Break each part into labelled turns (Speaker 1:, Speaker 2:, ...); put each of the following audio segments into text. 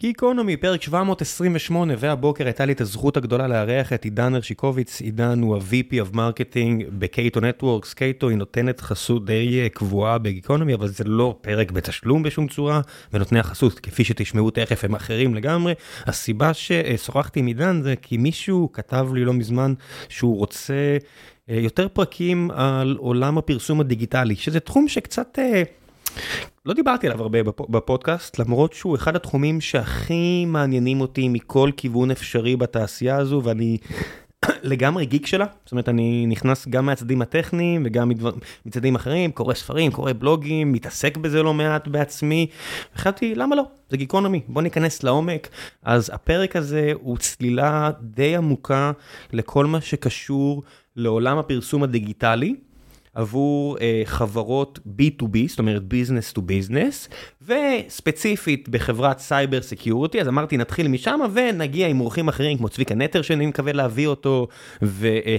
Speaker 1: גיקונומי, פרק 728, והבוקר הייתה לי את הזכות הגדולה לארח את עידן הרשיקוביץ. עידן הוא ה-VP of Marketing בקייטו נטוורקס. קייטו היא נותנת חסות די אה, קבועה בגיקונומי, אבל זה לא פרק בתשלום בשום צורה, ונותני החסות, כפי שתשמעו תכף, הם אחרים לגמרי. הסיבה ששוחחתי עם עידן זה כי מישהו כתב לי לא מזמן שהוא רוצה אה, יותר פרקים על עולם הפרסום הדיגיטלי, שזה תחום שקצת... אה, לא דיברתי עליו הרבה בפודקאסט, למרות שהוא אחד התחומים שהכי מעניינים אותי מכל כיוון אפשרי בתעשייה הזו, ואני לגמרי גיק שלה, זאת אומרת אני נכנס גם מהצדדים הטכניים וגם מצדדים אחרים, קורא ספרים, קורא בלוגים, מתעסק בזה לא מעט בעצמי, החלטתי למה לא, זה גיקונומי, בוא ניכנס לעומק. אז הפרק הזה הוא צלילה די עמוקה לכל מה שקשור לעולם הפרסום הדיגיטלי. עבור אה, חברות B2B, זאת אומרת business to business, וספציפית בחברת cyber security, אז אמרתי נתחיל משם ונגיע עם אורחים אחרים כמו צביקה נטר שאני מקווה להביא אותו, ו... אה,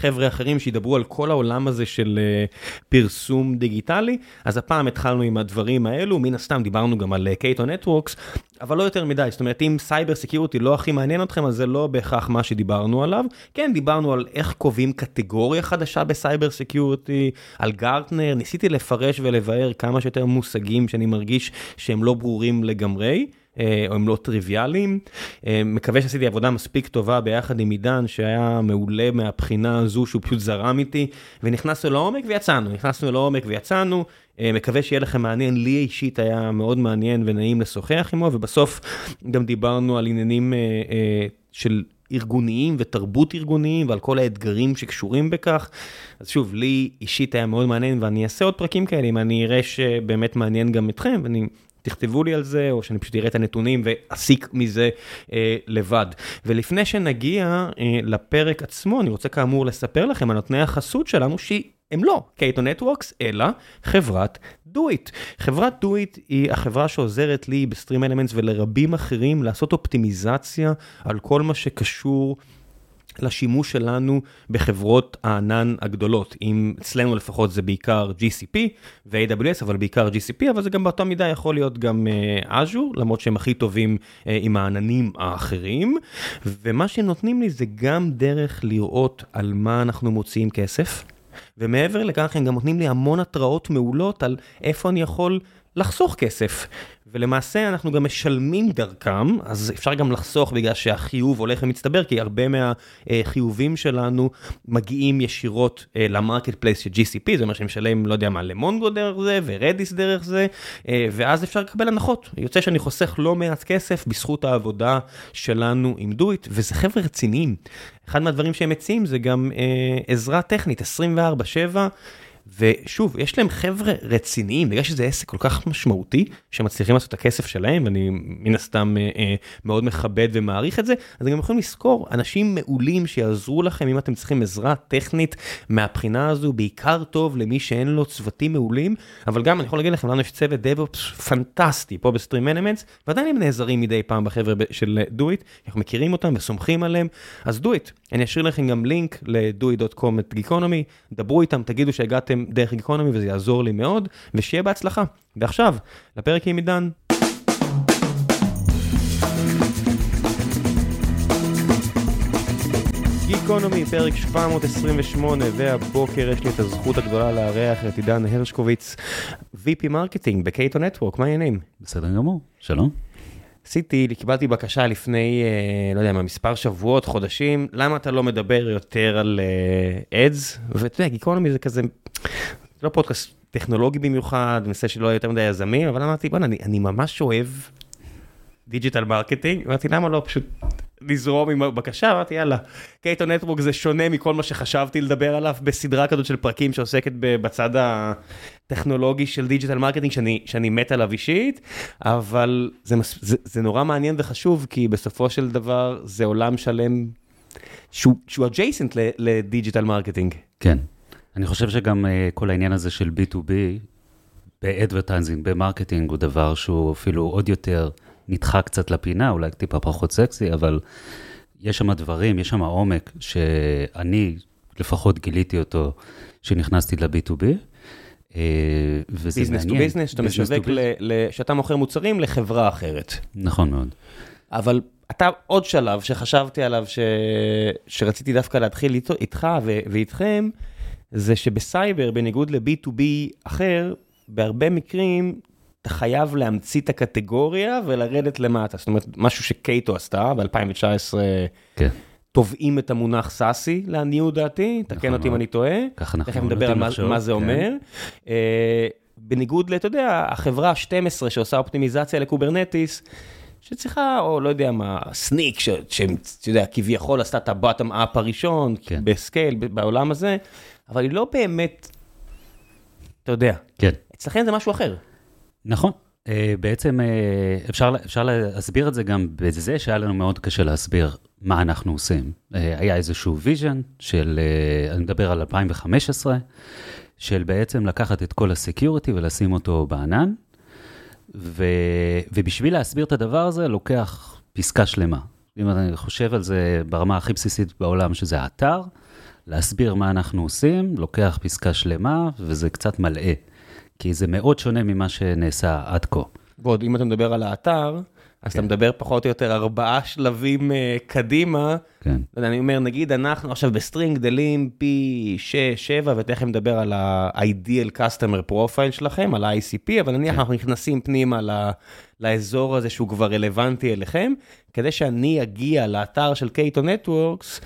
Speaker 1: חבר'ה אחרים שידברו על כל העולם הזה של אה, פרסום דיגיטלי, אז הפעם התחלנו עם הדברים האלו, מן הסתם דיברנו גם על Cato אה, Networks, אבל לא יותר מדי, זאת אומרת אם cyber security לא הכי מעניין אתכם, אז זה לא בהכרח מה שדיברנו עליו. כן, דיברנו על איך קובעים קטגוריה חדשה בסייבר סקיורטי, על גארטנר, ניסיתי לפרש ולבאר כמה שיותר מושגים שאני מרגיש שהם לא ברורים לגמרי. אה, או הם לא טריוויאליים. אה, מקווה שעשיתי עבודה מספיק טובה ביחד עם עידן שהיה מעולה מהבחינה הזו שהוא פשוט זרם איתי ונכנסנו לעומק ויצאנו, נכנסנו לעומק ויצאנו. אה, מקווה שיהיה לכם מעניין, לי אישית היה מאוד מעניין ונעים לשוחח עמו ובסוף גם דיברנו על עניינים של ארגוניים ותרבות ארגוניים ועל כל האתגרים שקשורים בכך. אז שוב, לי אישית היה מאוד מעניין ואני אעשה עוד פרקים כאלה אם אני אראה שבאמת מעניין גם אתכם ואני תכתבו לי על זה, או שאני פשוט אראה את הנתונים ואסיק מזה אה, לבד. ולפני שנגיע אה, לפרק עצמו, אני רוצה כאמור לספר לכם על נותני החסות שלנו, שהם לא קייטו נטוורקס, אלא חברת דויט. חברת דויט היא החברה שעוזרת לי בסטרים אלמנטס ולרבים אחרים לעשות אופטימיזציה על כל מה שקשור. לשימוש שלנו בחברות הענן הגדולות. אם אצלנו לפחות זה בעיקר GCP ו-AWS, אבל בעיקר GCP, אבל זה גם באותה מידה יכול להיות גם uh, Azure, למרות שהם הכי טובים uh, עם העננים האחרים. ומה שנותנים לי זה גם דרך לראות על מה אנחנו מוציאים כסף. ומעבר לכך הם גם נותנים לי המון התראות מעולות על איפה אני יכול לחסוך כסף. ולמעשה אנחנו גם משלמים דרכם, אז אפשר גם לחסוך בגלל שהחיוב הולך ומצטבר, כי הרבה מהחיובים שלנו מגיעים ישירות אה, ל marketplace של GCP, זה אומר שאני משלם, לא יודע מה, ל Mongo דרך זה, ו Redis דרך זה, אה, ואז אפשר לקבל הנחות. יוצא שאני חוסך לא מעט כסף בזכות העבודה שלנו עם דויט, וזה חבר'ה רציניים. אחד מהדברים שהם מציעים זה גם אה, עזרה טכנית, 24/7. ושוב, יש להם חבר'ה רציניים, בגלל שזה עסק כל כך משמעותי, שמצליחים לעשות את הכסף שלהם, ואני מן הסתם אה, אה, מאוד מכבד ומעריך את זה, אז הם גם יכולים לזכור אנשים מעולים שיעזרו לכם אם אתם צריכים עזרה טכנית מהבחינה הזו, בעיקר טוב למי שאין לו צוותים מעולים, אבל גם אני יכול להגיד לכם, לנו יש צוות DevOps פנטסטי פה בסטרים אלמנטס, ועדיין הם נעזרים מדי פעם בחבר'ה של דויט, אנחנו מכירים אותם וסומכים עליהם, אז דויט, אני אשאיר לכם גם לינק ל-doit.com את גיקונומי, דברו איתם, תגידו שהגעתם דרך גיקונומי וזה יעזור לי מאוד, ושיהיה בהצלחה. ועכשיו, לפרק עם עידן. גיקונומי, פרק 728, והבוקר יש לי את הזכות הגדולה לארח את עידן הרשקוביץ, VP marketing ב Cato Network, מה העניינים?
Speaker 2: בסדר גמור, שלום.
Speaker 1: עשיתי, קיבלתי בקשה לפני, אה, לא יודע מה, מספר שבועות, חודשים, למה אתה לא מדבר יותר על ads? אה, ואתה יודע, Geekonomy זה כזה, זה לא פודקאסט טכנולוגי במיוחד, נושא שלא יהיה יותר מדי יזמים, אבל אמרתי, בוא'נה, אני, אני ממש אוהב digital marketing, אמרתי, למה לא פשוט לזרום עם הבקשה, אמרתי, יאללה, Cato Network זה שונה מכל מה שחשבתי לדבר עליו בסדרה כזאת של פרקים שעוסקת בצד הטכנולוגי של digital marketing, שאני, שאני מת עליו אישית, אבל זה, זה, זה נורא מעניין וחשוב, כי בסופו של דבר זה עולם שלם שהוא, שהוא adjacent ל digital marketing.
Speaker 2: כן. אני חושב שגם אה, כל העניין הזה של B2B, ב advertising, ב marketing, הוא דבר שהוא אפילו עוד יותר נדחה קצת לפינה, אולי טיפה פחות סקסי, אבל יש שם דברים, יש שם עומק שאני לפחות גיליתי אותו כשנכנסתי ל-B2B. וזה
Speaker 1: business to business, שאתה משווק, שאתה מוכר מוצרים לחברה אחרת.
Speaker 2: נכון מאוד.
Speaker 1: אבל אתה עוד שלב שחשבתי עליו, ש... שרציתי דווקא להתחיל איתו, איתך ו... ואיתכם, זה שבסייבר, בניגוד ל-B2B אחר, בהרבה מקרים אתה חייב להמציא את הקטגוריה ולרדת למטה. זאת אומרת, משהו ש Cato עשתה ב-2019,
Speaker 2: כן.
Speaker 1: טובעים את המונח SASE, לעניות דעתי, תקן
Speaker 2: נכון
Speaker 1: אותי אם. אני טועה.
Speaker 2: ככה אנחנו
Speaker 1: תכף נדבר על מה,
Speaker 2: לחשוב,
Speaker 1: מה זה
Speaker 2: כן.
Speaker 1: אומר. אה, בניגוד, ל- אתה יודע, החברה ה-12 שעושה אופטימיזציה ל Kubernetes, שצריכה, או לא יודע מה, Snyk, שאתה יודע, כביכול עשתה את ה bottom up הראשון,
Speaker 2: כן.
Speaker 1: ב scale, בעולם הזה, אבל היא לא באמת, אתה יודע,
Speaker 2: כן.
Speaker 1: אצלכם זה משהו אחר.
Speaker 2: נכון. אה, בעצם אה, אפשר, אפשר להסביר את זה גם בזה שהיה לנו מאוד קשה להסביר מה אנחנו עושים. אה, היה איזשהו vision של, אני מדבר על 2015, של בעצם לקחת את כל ה security ולשים אותו בענן, ו, ובשביל להסביר את הדבר הזה לוקח פסקה שלמה. אם אני חושב על זה ברמה הכי בסיסית בעולם, שזה האתר, להסביר מה אנחנו עושים, לוקח פסקה שלמה, וזה קצת מלאה. כי זה מאוד שונה ממה שנעשה עד כה.
Speaker 1: ועוד אם אתה מדבר על האתר, אז אתה
Speaker 2: כן. מדבר
Speaker 1: מדבר פחות או יותר ארבעה שלבים אה, קדימה.
Speaker 2: כן.
Speaker 1: אני אומר, נגיד אנחנו עכשיו בסטרינג גדלים פי 6-7, ותכף נדבר על ה-ideal customer profile שלכם, על ה-ICP, אבל נניח
Speaker 2: כן.
Speaker 1: אנחנו נכנסים פנימה ל- לאזור הזה שהוא כבר רלוונטי אליכם, כדי שאני אגיע לאתר של קייטו נטוורקס,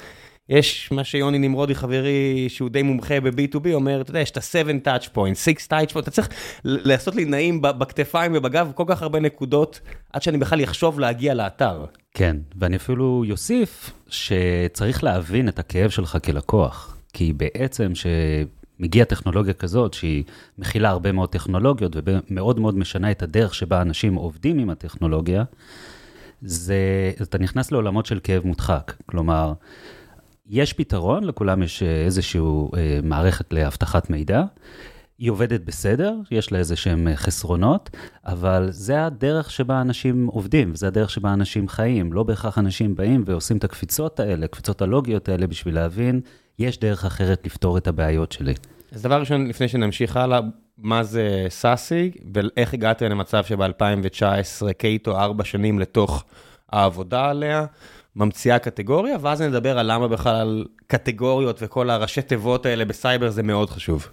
Speaker 1: יש מה שיוני נמרודי חברי שהוא די מומחה ב-B2B אומר, אתה יודע, יש את ה-7 touch point, 6 touch point, אתה צריך לעשות לי נעים בכתפיים ובגב כל כך הרבה נקודות עד שאני בכלל אחשוב להגיע לאתר.
Speaker 2: כן, ואני אפילו יוסיף שצריך להבין את הכאב שלך כלקוח, כי בעצם שמגיעה טכנולוגיה כזאת שהיא מכילה הרבה מאוד טכנולוגיות ומאוד מאוד משנה את הדרך שבה אנשים עובדים עם הטכנולוגיה, זה, אתה נכנס לעולמות של כאב מודחק. כלומר, יש פתרון, לכולם יש אה, איזושהי אה, מערכת לאבטחת מידע. היא עובדת בסדר, יש לה איזה שהם אה, חסרונות, אבל זה הדרך שבה אנשים עובדים, וזה הדרך שבה אנשים חיים. לא בהכרח אנשים באים ועושים את הקפיצות האלה, הקפיצות הלוגיות האלה, בשביל להבין, יש דרך אחרת לפתור את הבעיות שלי.
Speaker 1: אז דבר ראשון, לפני שנמשיך הלאה, מה זה SASE, ואיך הגעתם למצב שב-2019 Cato ארבע שנים לתוך העבודה עליה, ממציאה קטגוריה, ואז נדבר על למה בכלל קטגוריות וכל הראשי תיבות האלה בסייבר זה מאוד חשוב.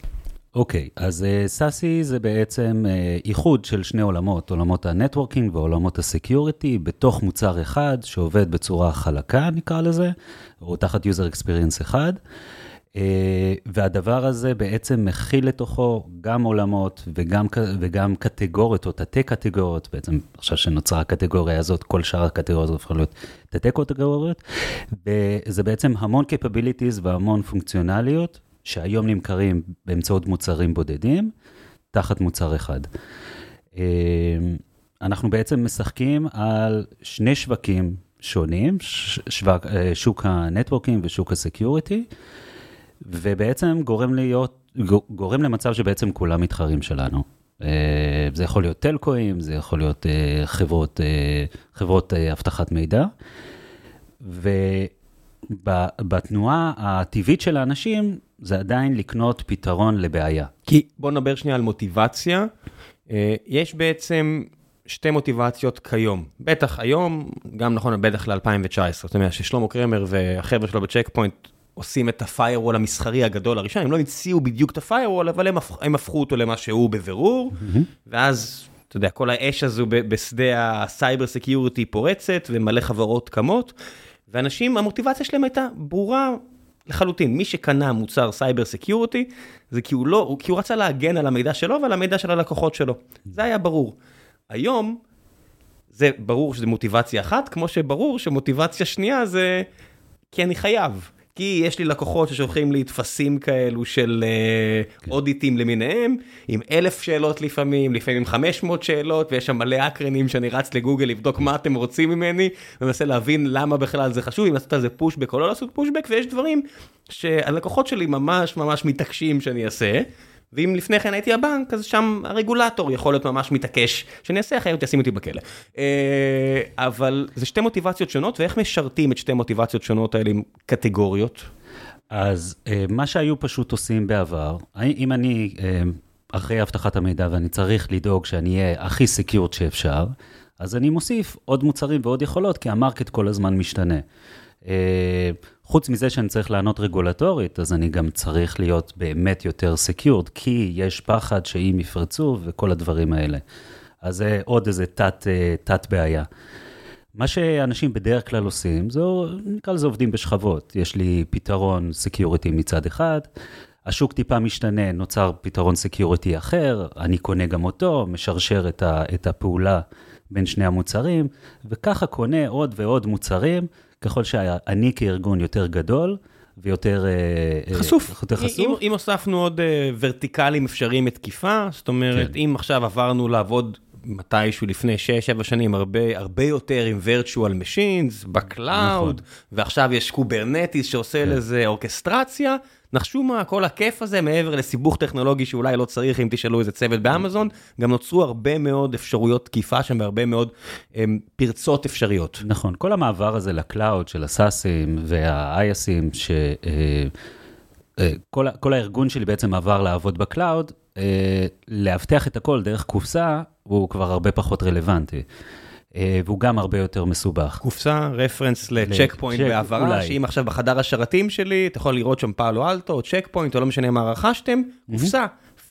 Speaker 2: אוקיי, אז אה, SASE זה בעצם אה, איחוד של שני עולמות, עולמות ה networking ועולמות ה security, בתוך מוצר אחד שעובד בצורה חלקה, נקרא לזה, או תחת user experience אחד. Uh, והדבר הזה בעצם מכיל לתוכו גם עולמות וגם, וגם קטגוריות או תתי קטגוריות, בעצם עכשיו שנוצרה הקטגוריה הזאת, כל שאר הקטגוריות הופכות להיות תתי קטגוריות, וזה בעצם המון capabilities והמון פונקציונליות שהיום נמכרים באמצעות מוצרים בודדים, תחת מוצר אחד. אה, אנחנו בעצם משחקים על שני שווקים שונים, שווק, אה, שוק ה networking ושוק ה security, ובעצם גורם להיות, גורם למצב שבעצם כולם מתחרים שלנו. אה, זה יכול להיות טלקואים, זה יכול להיות אה, חברות, אה, חברות אבטחת מידע, ובתנועה הטבעית של האנשים זה עדיין לקנות פתרון לבעיה.
Speaker 1: כי בוא נדבר שנייה על מוטיבציה. יש בעצם שתי מוטיבציות כיום. בטח היום, גם נכון, בטח ל-2019. זאת אומרת ששלמה קרמר והחבר'ה שלו ב Check Point עושים את ה-firewall המסחרי הגדול הראשון, הם לא המציאו בדיוק את ה-firewall, אבל הם, הפ- הם הפכו אותו למה שהוא בבירור, ואז, אתה יודע, כל האש הזו בשדה ה cyber security פורצת, ומלא חברות קמות, ואנשים, המוטיבציה שלהם הייתה ברורה לחלוטין. מי שקנה מוצר cyber security, זה כי הוא לא, כי הוא רצה להגן על המידע שלו ועל המידע של הלקוחות שלו. זה היה ברור. היום, זה ברור שזה מוטיבציה אחת, כמו שברור שמוטיבציה שנייה זה כי אני חייב. כי יש לי לקוחות ששולחים לי טפסים כאלו של אה, אודיטים למיניהם, עם אלף שאלות לפעמים, לפעמים 500 שאלות, ויש שם מלא אקרנים שאני רץ לגוגל לבדוק מה אתם רוצים ממני, ומנסה להבין למה בכלל זה חשוב, אם לעשות על זה פושבק או לא לעשות פושבק, ויש דברים שהלקוחות שלי ממש ממש מתעקשים שאני אעשה. ואם לפני כן הייתי הבנק, אז שם הרגולטור יכול להיות ממש מתעקש שאני אעשה, אחרת ישים אותי בכלא. אה, אבל זה שתי מוטיבציות שונות, ואיך משרתים את שתי מוטיבציות שונות האלה עם קטגוריות?
Speaker 2: אז אה, מה שהיו פשוט עושים בעבר, אם אני אה, אחראי אבטחת המידע ואני צריך לדאוג שאני אהיה הכי secured שאפשר, אז אני מוסיף עוד מוצרים ועוד יכולות, כי ה market כל הזמן משתנה. חוץ מזה שאני צריך לענות רגולטורית, אז אני גם צריך להיות באמת יותר secured, כי יש פחד שאם יפרצו וכל הדברים האלה. אז זה עוד איזה תת, אה, תת בעיה. מה שאנשים בדרך כלל עושים, זה נקרא לזה עובדים בשכבות. יש לי פתרון security מצד אחד, השוק טיפה משתנה, נוצר פתרון security אחר, אני קונה גם אותו, משרשר את, ה, את הפעולה בין שני המוצרים, וככה קונה עוד ועוד מוצרים, ככל שאני כארגון יותר גדול, ויותר
Speaker 1: אה, חשוף. יותר חשוף. אם, אם הוספנו עוד אה, ורטיקלים אפשריים לתקיפה, זאת אומרת, כן. אם עכשיו עברנו לעבוד מתישהו לפני 6-7 שנים הרבה הרבה יותר עם virtual machines ב cloud, נכון. ועכשיו יש Kubernetes שעושה כן. לזה אורקסטרציה. נחשו מה כל הכיף הזה מעבר לסיבוך טכנולוגי שאולי לא צריך אם תשאלו איזה צוות באמזון, גם נוצרו הרבה מאוד אפשרויות תקיפה שם והרבה מאוד הם, פרצות אפשריות.
Speaker 2: נכון, כל המעבר הזה ל cloud של הסאסים והאייסים, שכל אה, אה, כל הארגון שלי בעצם עבר לעבוד ב cloud, אה, לאבטח את הכל דרך קופסה, הוא כבר הרבה פחות רלוונטי. אה, והוא גם הרבה יותר מסובך.
Speaker 1: קופסה, reference ל Check Point בעברה, שאם עכשיו בחדר השרתים שלי, אתה יכול לראות שם Palo Alto, או Check Point, או לא משנה מה רכשתם, קופסה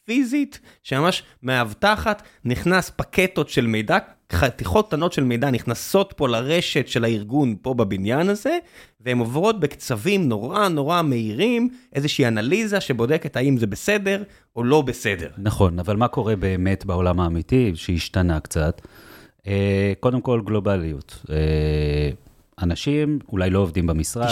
Speaker 1: פיזית, שממש מאבטחת, נכנס פקטות של מידע, חתיכות קטנות של מידע נכנסות פה לרשת של הארגון פה בבניין הזה, והן עוברות בקצבים נורא נורא מהירים, איזושהי אנליזה שבודקת האם זה בסדר או לא בסדר.
Speaker 2: נכון, אבל מה קורה באמת בעולם האמיתי, שהשתנה קצת? אה, קודם כל גלובליות. אה, אנשים אולי לא עובדים במשרד.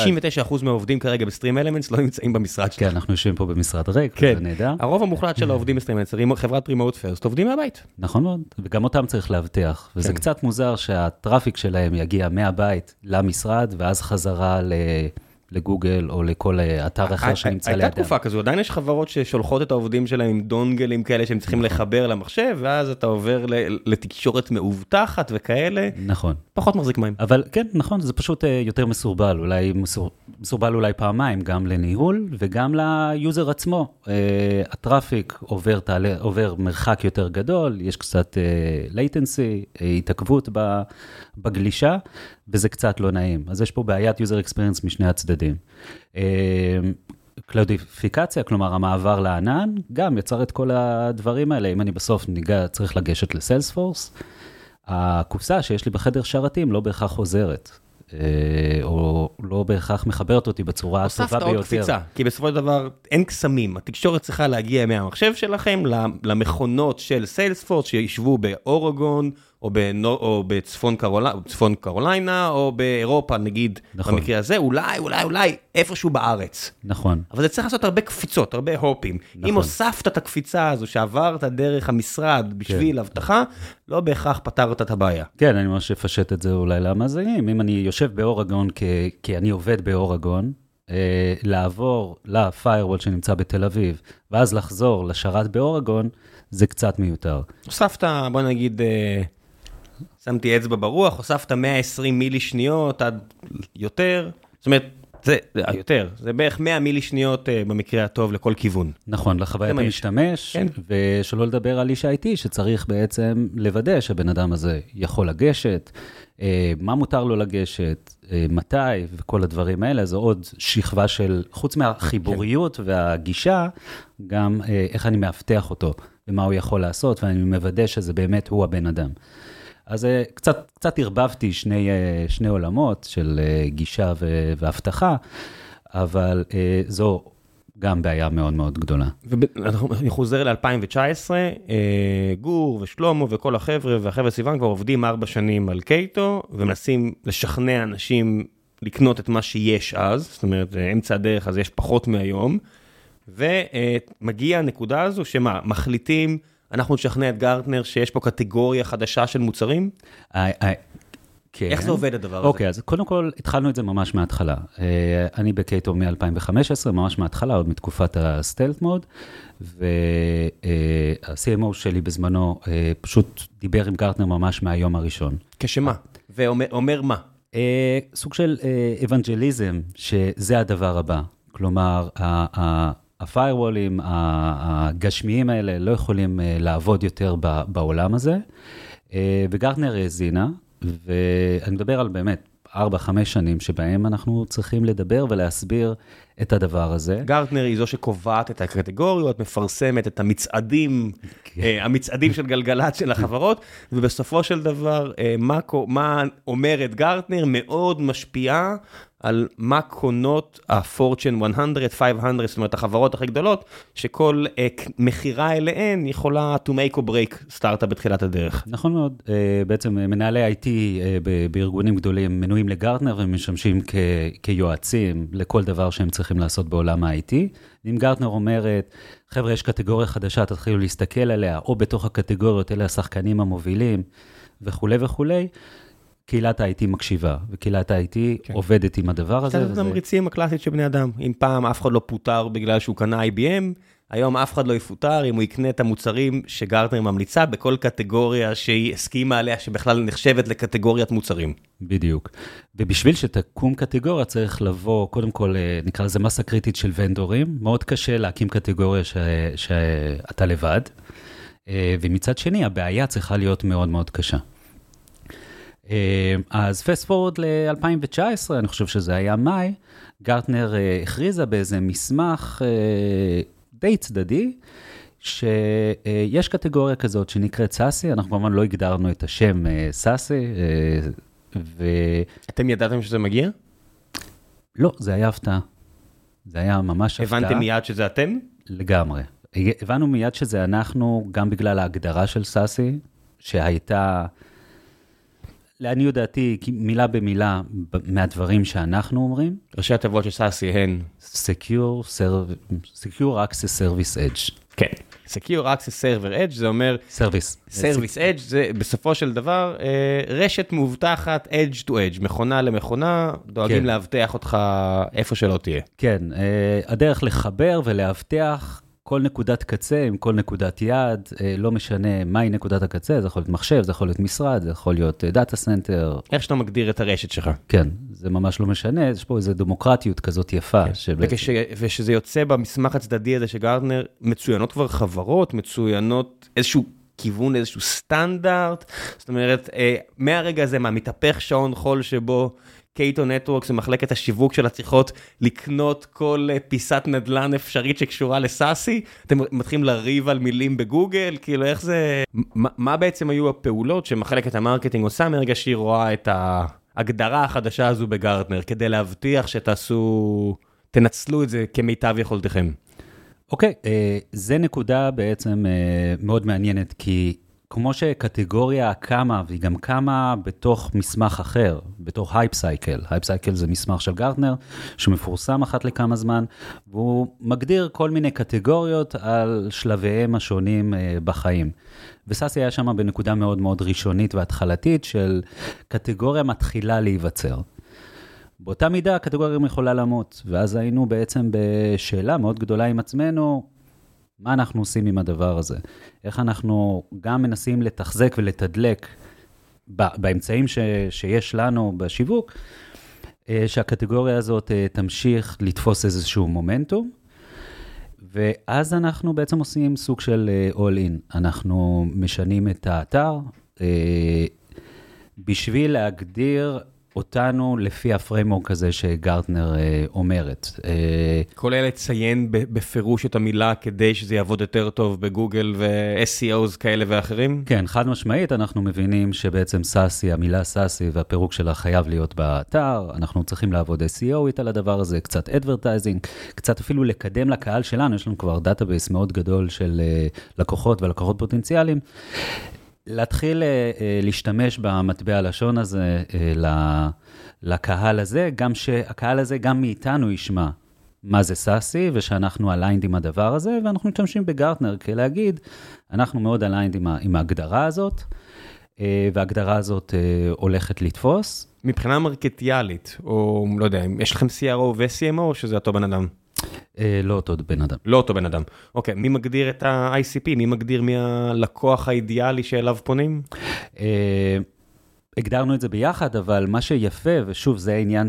Speaker 1: 99% מהעובדים כרגע ב-StreamElements לא נמצאים במשרד
Speaker 2: שלך. כן, אנחנו יושבים פה במשרד ריק,
Speaker 1: כן. זה נהדר. הרוב המוחלט של העובדים ב-StreamElements, חברת remote first, עובדים מהבית.
Speaker 2: נכון מאוד, וגם אותם צריך לאבטח. וזה כן. קצת מוזר שה-traffic שלהם יגיע מהבית למשרד, ואז חזרה ל... לגוגל או לכל אה, אתר אחר שנמצא לידם.
Speaker 1: הייתה תקופה כזו, עדיין יש חברות ששולחות את העובדים שלהם עם דונגלים כאלה שהם צריכים נכון. לחבר למחשב, ואז אתה עובר לתקשורת מאובטחת וכאלה.
Speaker 2: נכון.
Speaker 1: פחות מחזיק מים.
Speaker 2: אבל כן, נכון, זה פשוט אה, יותר מסורבל, אולי מסורבל אולי פעמיים, גם לניהול וגם ל-user עצמו. אה, ה-traffic עובר, תעלה, עובר מרחק יותר גדול, יש קצת latency, התעכבות בגלישה, וזה קצת לא נעים. אז יש פה בעיית user experience משני הצדדים. קלאודיפיקציה, כלומר המעבר לענן, גם יצר את כל הדברים האלה. אם אני בסוף ניגע, צריך לגשת ל-Salesforce, הקופסה שיש לי בחדר שרתים לא בהכרח עוזרת. אה, או לא בהכרח מחברת אותי בצורה הטובה ביותר. הוספת עוד קפיצה,
Speaker 1: כי בסופו של דבר אין קסמים. התקשורת צריכה להגיע מהמחשב שלכם למכונות של סיילספורס שישבו באורגון, או, בנו, או בצפון קרול... צפון קרוליינה, או באירופה, נגיד, נכון. במקרה הזה, אולי, אולי, אולי, איפשהו בארץ.
Speaker 2: נכון.
Speaker 1: אבל זה צריך לעשות הרבה קפיצות, הרבה הופים. נכון. אם הוספת את הקפיצה הזו, שעברת דרך המשרד בשביל כן. אבטחה, לא בהכרח פתרת את הבעיה.
Speaker 2: כן, אני ממש אפשט את זה אולי למאזינים. אם אני יושב באורגון, כי, כי אני עובד באורגון, אה, לעבור לפיירוול שנמצא בתל אביב, ואז לחזור לשרת באורגון, זה קצת מיותר.
Speaker 1: הוספת, בוא נגיד, אה, שמתי אצבע ברוח, הוספת 120 מילי שניות עד יותר, זאת אומרת, זה אה, יותר, זה בערך 100 מילי שניות uh, במקרה הטוב לכל כיוון.
Speaker 2: נכון, לחוויית המשתמש, כן. ושלא לדבר על איש IT שצריך בעצם לוודא שהבן אדם הזה יכול לגשת, uh, מה מותר לו לגשת, uh, מתי וכל הדברים האלה, זו עוד שכבה של, חוץ מהחיבוריות כן. והגישה, גם איך אני מאבטח אותו ומה הוא יכול לעשות, ואני מוודא שזה באמת הוא הבן אדם. אז אה, קצת, קצת ערבבתי שני, אה, שני עולמות של אה, גישה ואבטחה, אבל זו גם בעיה מאוד מאוד גדולה.
Speaker 1: ואני חוזר ל-2019, גור ושלמה וכל החבר'ה והחבר'ה סביבם כבר עובדים ארבע שנים על קייטו, ומנסים לשכנע אנשים לקנות את מה שיש אז, זאת אומרת, אמצע הדרך, אז יש פחות מהיום, ומגיע הנקודה הזו שמה, מחליטים... אנחנו נשכנע את גרטנר שיש פה קטגוריה חדשה של מוצרים? כן. איך זה עובד הדבר הזה?
Speaker 2: אוקיי, אז קודם כל התחלנו את זה ממש מההתחלה. אה, אני בקייטו מ-2015, ממש מההתחלה, עוד מתקופת הסטלט מוד, וה-CMO שלי בזמנו אה, פשוט דיבר עם Gartner ממש מהיום הראשון.
Speaker 1: כשמה? ואומר מה?
Speaker 2: אה, סוג של אבנג'ליזם, שזה הדבר הבא. כלומר, הפיירוולים הגשמיים האלה לא יכולים לעבוד יותר בעולם הזה, ו-Gartner האזינה, ואני מדבר על באמת 4-5 שנים שבהם אנחנו צריכים לדבר ולהסביר את הדבר הזה.
Speaker 1: גרטנר היא זו שקובעת את הקטגוריות, מפרסמת את המצעדים, כן. uh, המצעדים של גלגלצ של החברות, ובסופו של דבר, uh, מה, מה אומרת גרטנר מאוד משפיעה על מה קונות ה-Fortune 100, 500, זאת אומרת, החברות הכי גדולות, שכל uh, מכירה אליהן יכולה to make or break סטארט-אפ בתחילת הדרך.
Speaker 2: נכון מאוד, uh, בעצם מנהלי IT uh, בארגונים גדולים מנויים לגרטנר ומשמשים כ- כיועצים לכל דבר שהם צריכים לעשות בעולם ה-IT. אם גרטנר אומרת, חבר'ה, יש קטגוריה חדשה, תתחילו להסתכל עליה, או בתוך הקטגוריות, אלה השחקנים המובילים וכולי וכולי, קהילת ה-IT מקשיבה, וקהילת ה-IT כן. עובדת עם הדבר הזה.
Speaker 1: זה התמריצים הקלאסית של בני אדם. אם פעם אף אחד לא פוטר בגלל שהוא קנה IBM, היום אף אחד לא יפוטר אם הוא יקנה את המוצרים שגרטנר ממליצה בכל קטגוריה שהיא הסכימה עליה, שבכלל נחשבת לקטגוריית מוצרים.
Speaker 2: בדיוק. ובשביל שתקום קטגוריה צריך לבוא, קודם כל, אה, נקרא לזה מסה קריטית של ונדורים. מאוד קשה להקים קטגוריה ש... שאתה לבד. אה, ומצד שני, הבעיה צריכה להיות מאוד מאוד קשה. אה, אז פסט פורד ל-2019, אני חושב שזה היה מאי, גרטנר אה, הכריזה באיזה מסמך אה, די צדדי, שיש קטגוריה כזאת שנקראת סאסי, אנחנו כמובן לא הגדרנו את השם סאסי, ו...
Speaker 1: אתם ידעתם שזה מגיע?
Speaker 2: לא, זה היה הפתעה. זה היה ממש
Speaker 1: הפתעה. הבנתם מיד שזה אתם?
Speaker 2: לגמרי. הבנו מיד שזה אנחנו, גם בגלל ההגדרה של סאסי, שהייתה... לעניות דעתי, מילה במילה מהדברים שאנחנו אומרים.
Speaker 1: ראשי התיבות של סאסי הן?
Speaker 2: Secure, Secure Access Service Edge.
Speaker 1: כן. Secure Access Server Edge זה אומר...
Speaker 2: Service.
Speaker 1: Service Edge זה בסופו של דבר אה, רשת מאובטחת Edge to Edge, מכונה למכונה, דואגים כן. לאבטח אותך איפה שלא תהיה.
Speaker 2: כן, אה, הדרך לחבר ולאבטח כל נקודת קצה עם כל נקודת יעד, אה, לא משנה מהי נקודת הקצה, זה יכול להיות מחשב, זה יכול להיות משרד, זה יכול להיות data center.
Speaker 1: איך שאתה מגדיר את הרשת שלך.
Speaker 2: כן, זה ממש לא משנה, יש פה איזו דמוקרטיות כזאת יפה. כן.
Speaker 1: שבאת... וכש, ושזה יוצא במסמך הצדדי הזה של Gartner, מצוינות כבר חברות, מצוינות איזשהו כיוון, איזשהו סטנדרט, זאת אומרת, אה, מהרגע הזה, מה, מתהפך שעון חול שבו... Cato Networks ומחלקת השיווק שלה צריכות לקנות כל אה, פיסת נדל"ן אפשרית שקשורה ל-SASE? אתם מתחילים לריב על מילים בגוגל? כאילו איך זה... מה, מה בעצם היו הפעולות שמחלקת ה-marketing עושה מרגע שהיא רואה את ההגדרה החדשה הזו ב-Gartner, כדי להבטיח שתעשו, תנצלו את זה כמיטב יכולתכם?
Speaker 2: אוקיי, okay, אה, uh, זה נקודה בעצם uh, מאוד מעניינת, כי כמו שקטגוריה קמה, והיא גם קמה בתוך מסמך אחר, בתוך hype cycle. Hype cycle זה מסמך של Gartner, שמפורסם אחת לכמה זמן, והוא מגדיר כל מיני קטגוריות על שלביהם השונים uh, בחיים. ו-SASE היה שם בנקודה מאוד מאוד ראשונית והתחלתית של קטגוריה מתחילה להיווצר. באותה מידה הקטגוריה גם יכולה למות, ואז היינו בעצם בשאלה מאוד גדולה עם עצמנו, מה אנחנו עושים עם הדבר הזה? איך אנחנו גם מנסים לתחזק ולתדלק באמצעים ש, שיש לנו בשיווק, אה, שהקטגוריה הזאת אה, תמשיך לתפוס איזשהו מומנטום, ואז אנחנו בעצם עושים סוג של אה, all in. אנחנו משנים את האתר בשביל להגדיר אותנו לפי ה-framework הזה ש-Gartner אה, אומרת.
Speaker 1: אה, כולל לציין בפירוש את המילה כדי שזה יעבוד יותר טוב בגוגל ו-SEOs כאלה ואחרים?
Speaker 2: כן, חד משמעית, אנחנו מבינים שבעצם SASE, המילה SASE והפירוק שלה חייב להיות באתר, אנחנו צריכים לעבוד SEOית על הדבר הזה, קצת advertising, קצת אפילו לקדם לקהל שלנו, יש לנו כבר database מאוד גדול של אה, לקוחות ולקוחות פוטנציאליים. להתחיל אה, אה, להשתמש במטבע הלשון הזה אה, לקהל הזה, גם שהקהל הזה גם מאיתנו ישמע מה זה SASE, ושאנחנו aligned עם הדבר הזה, ואנחנו משתמשים ב-Gartner כדי להגיד, אנחנו מאוד aligned עם, עם ההגדרה הזאת, וההגדרה הזאת הולכת לתפוס.
Speaker 1: מבחינה מרקטיאלית, או לא יודע, יש לכם CRO ו-CMO, או שזה אותו בן אדם?
Speaker 2: אה, לא אותו בן אדם.
Speaker 1: לא אותו בן אדם. אוקיי, מי מגדיר את ה-ICP? מי מגדיר מי הלקוח האידיאלי שאליו פונים?
Speaker 2: אה, הגדרנו את זה ביחד, אבל מה שיפה, ושוב, זה העניין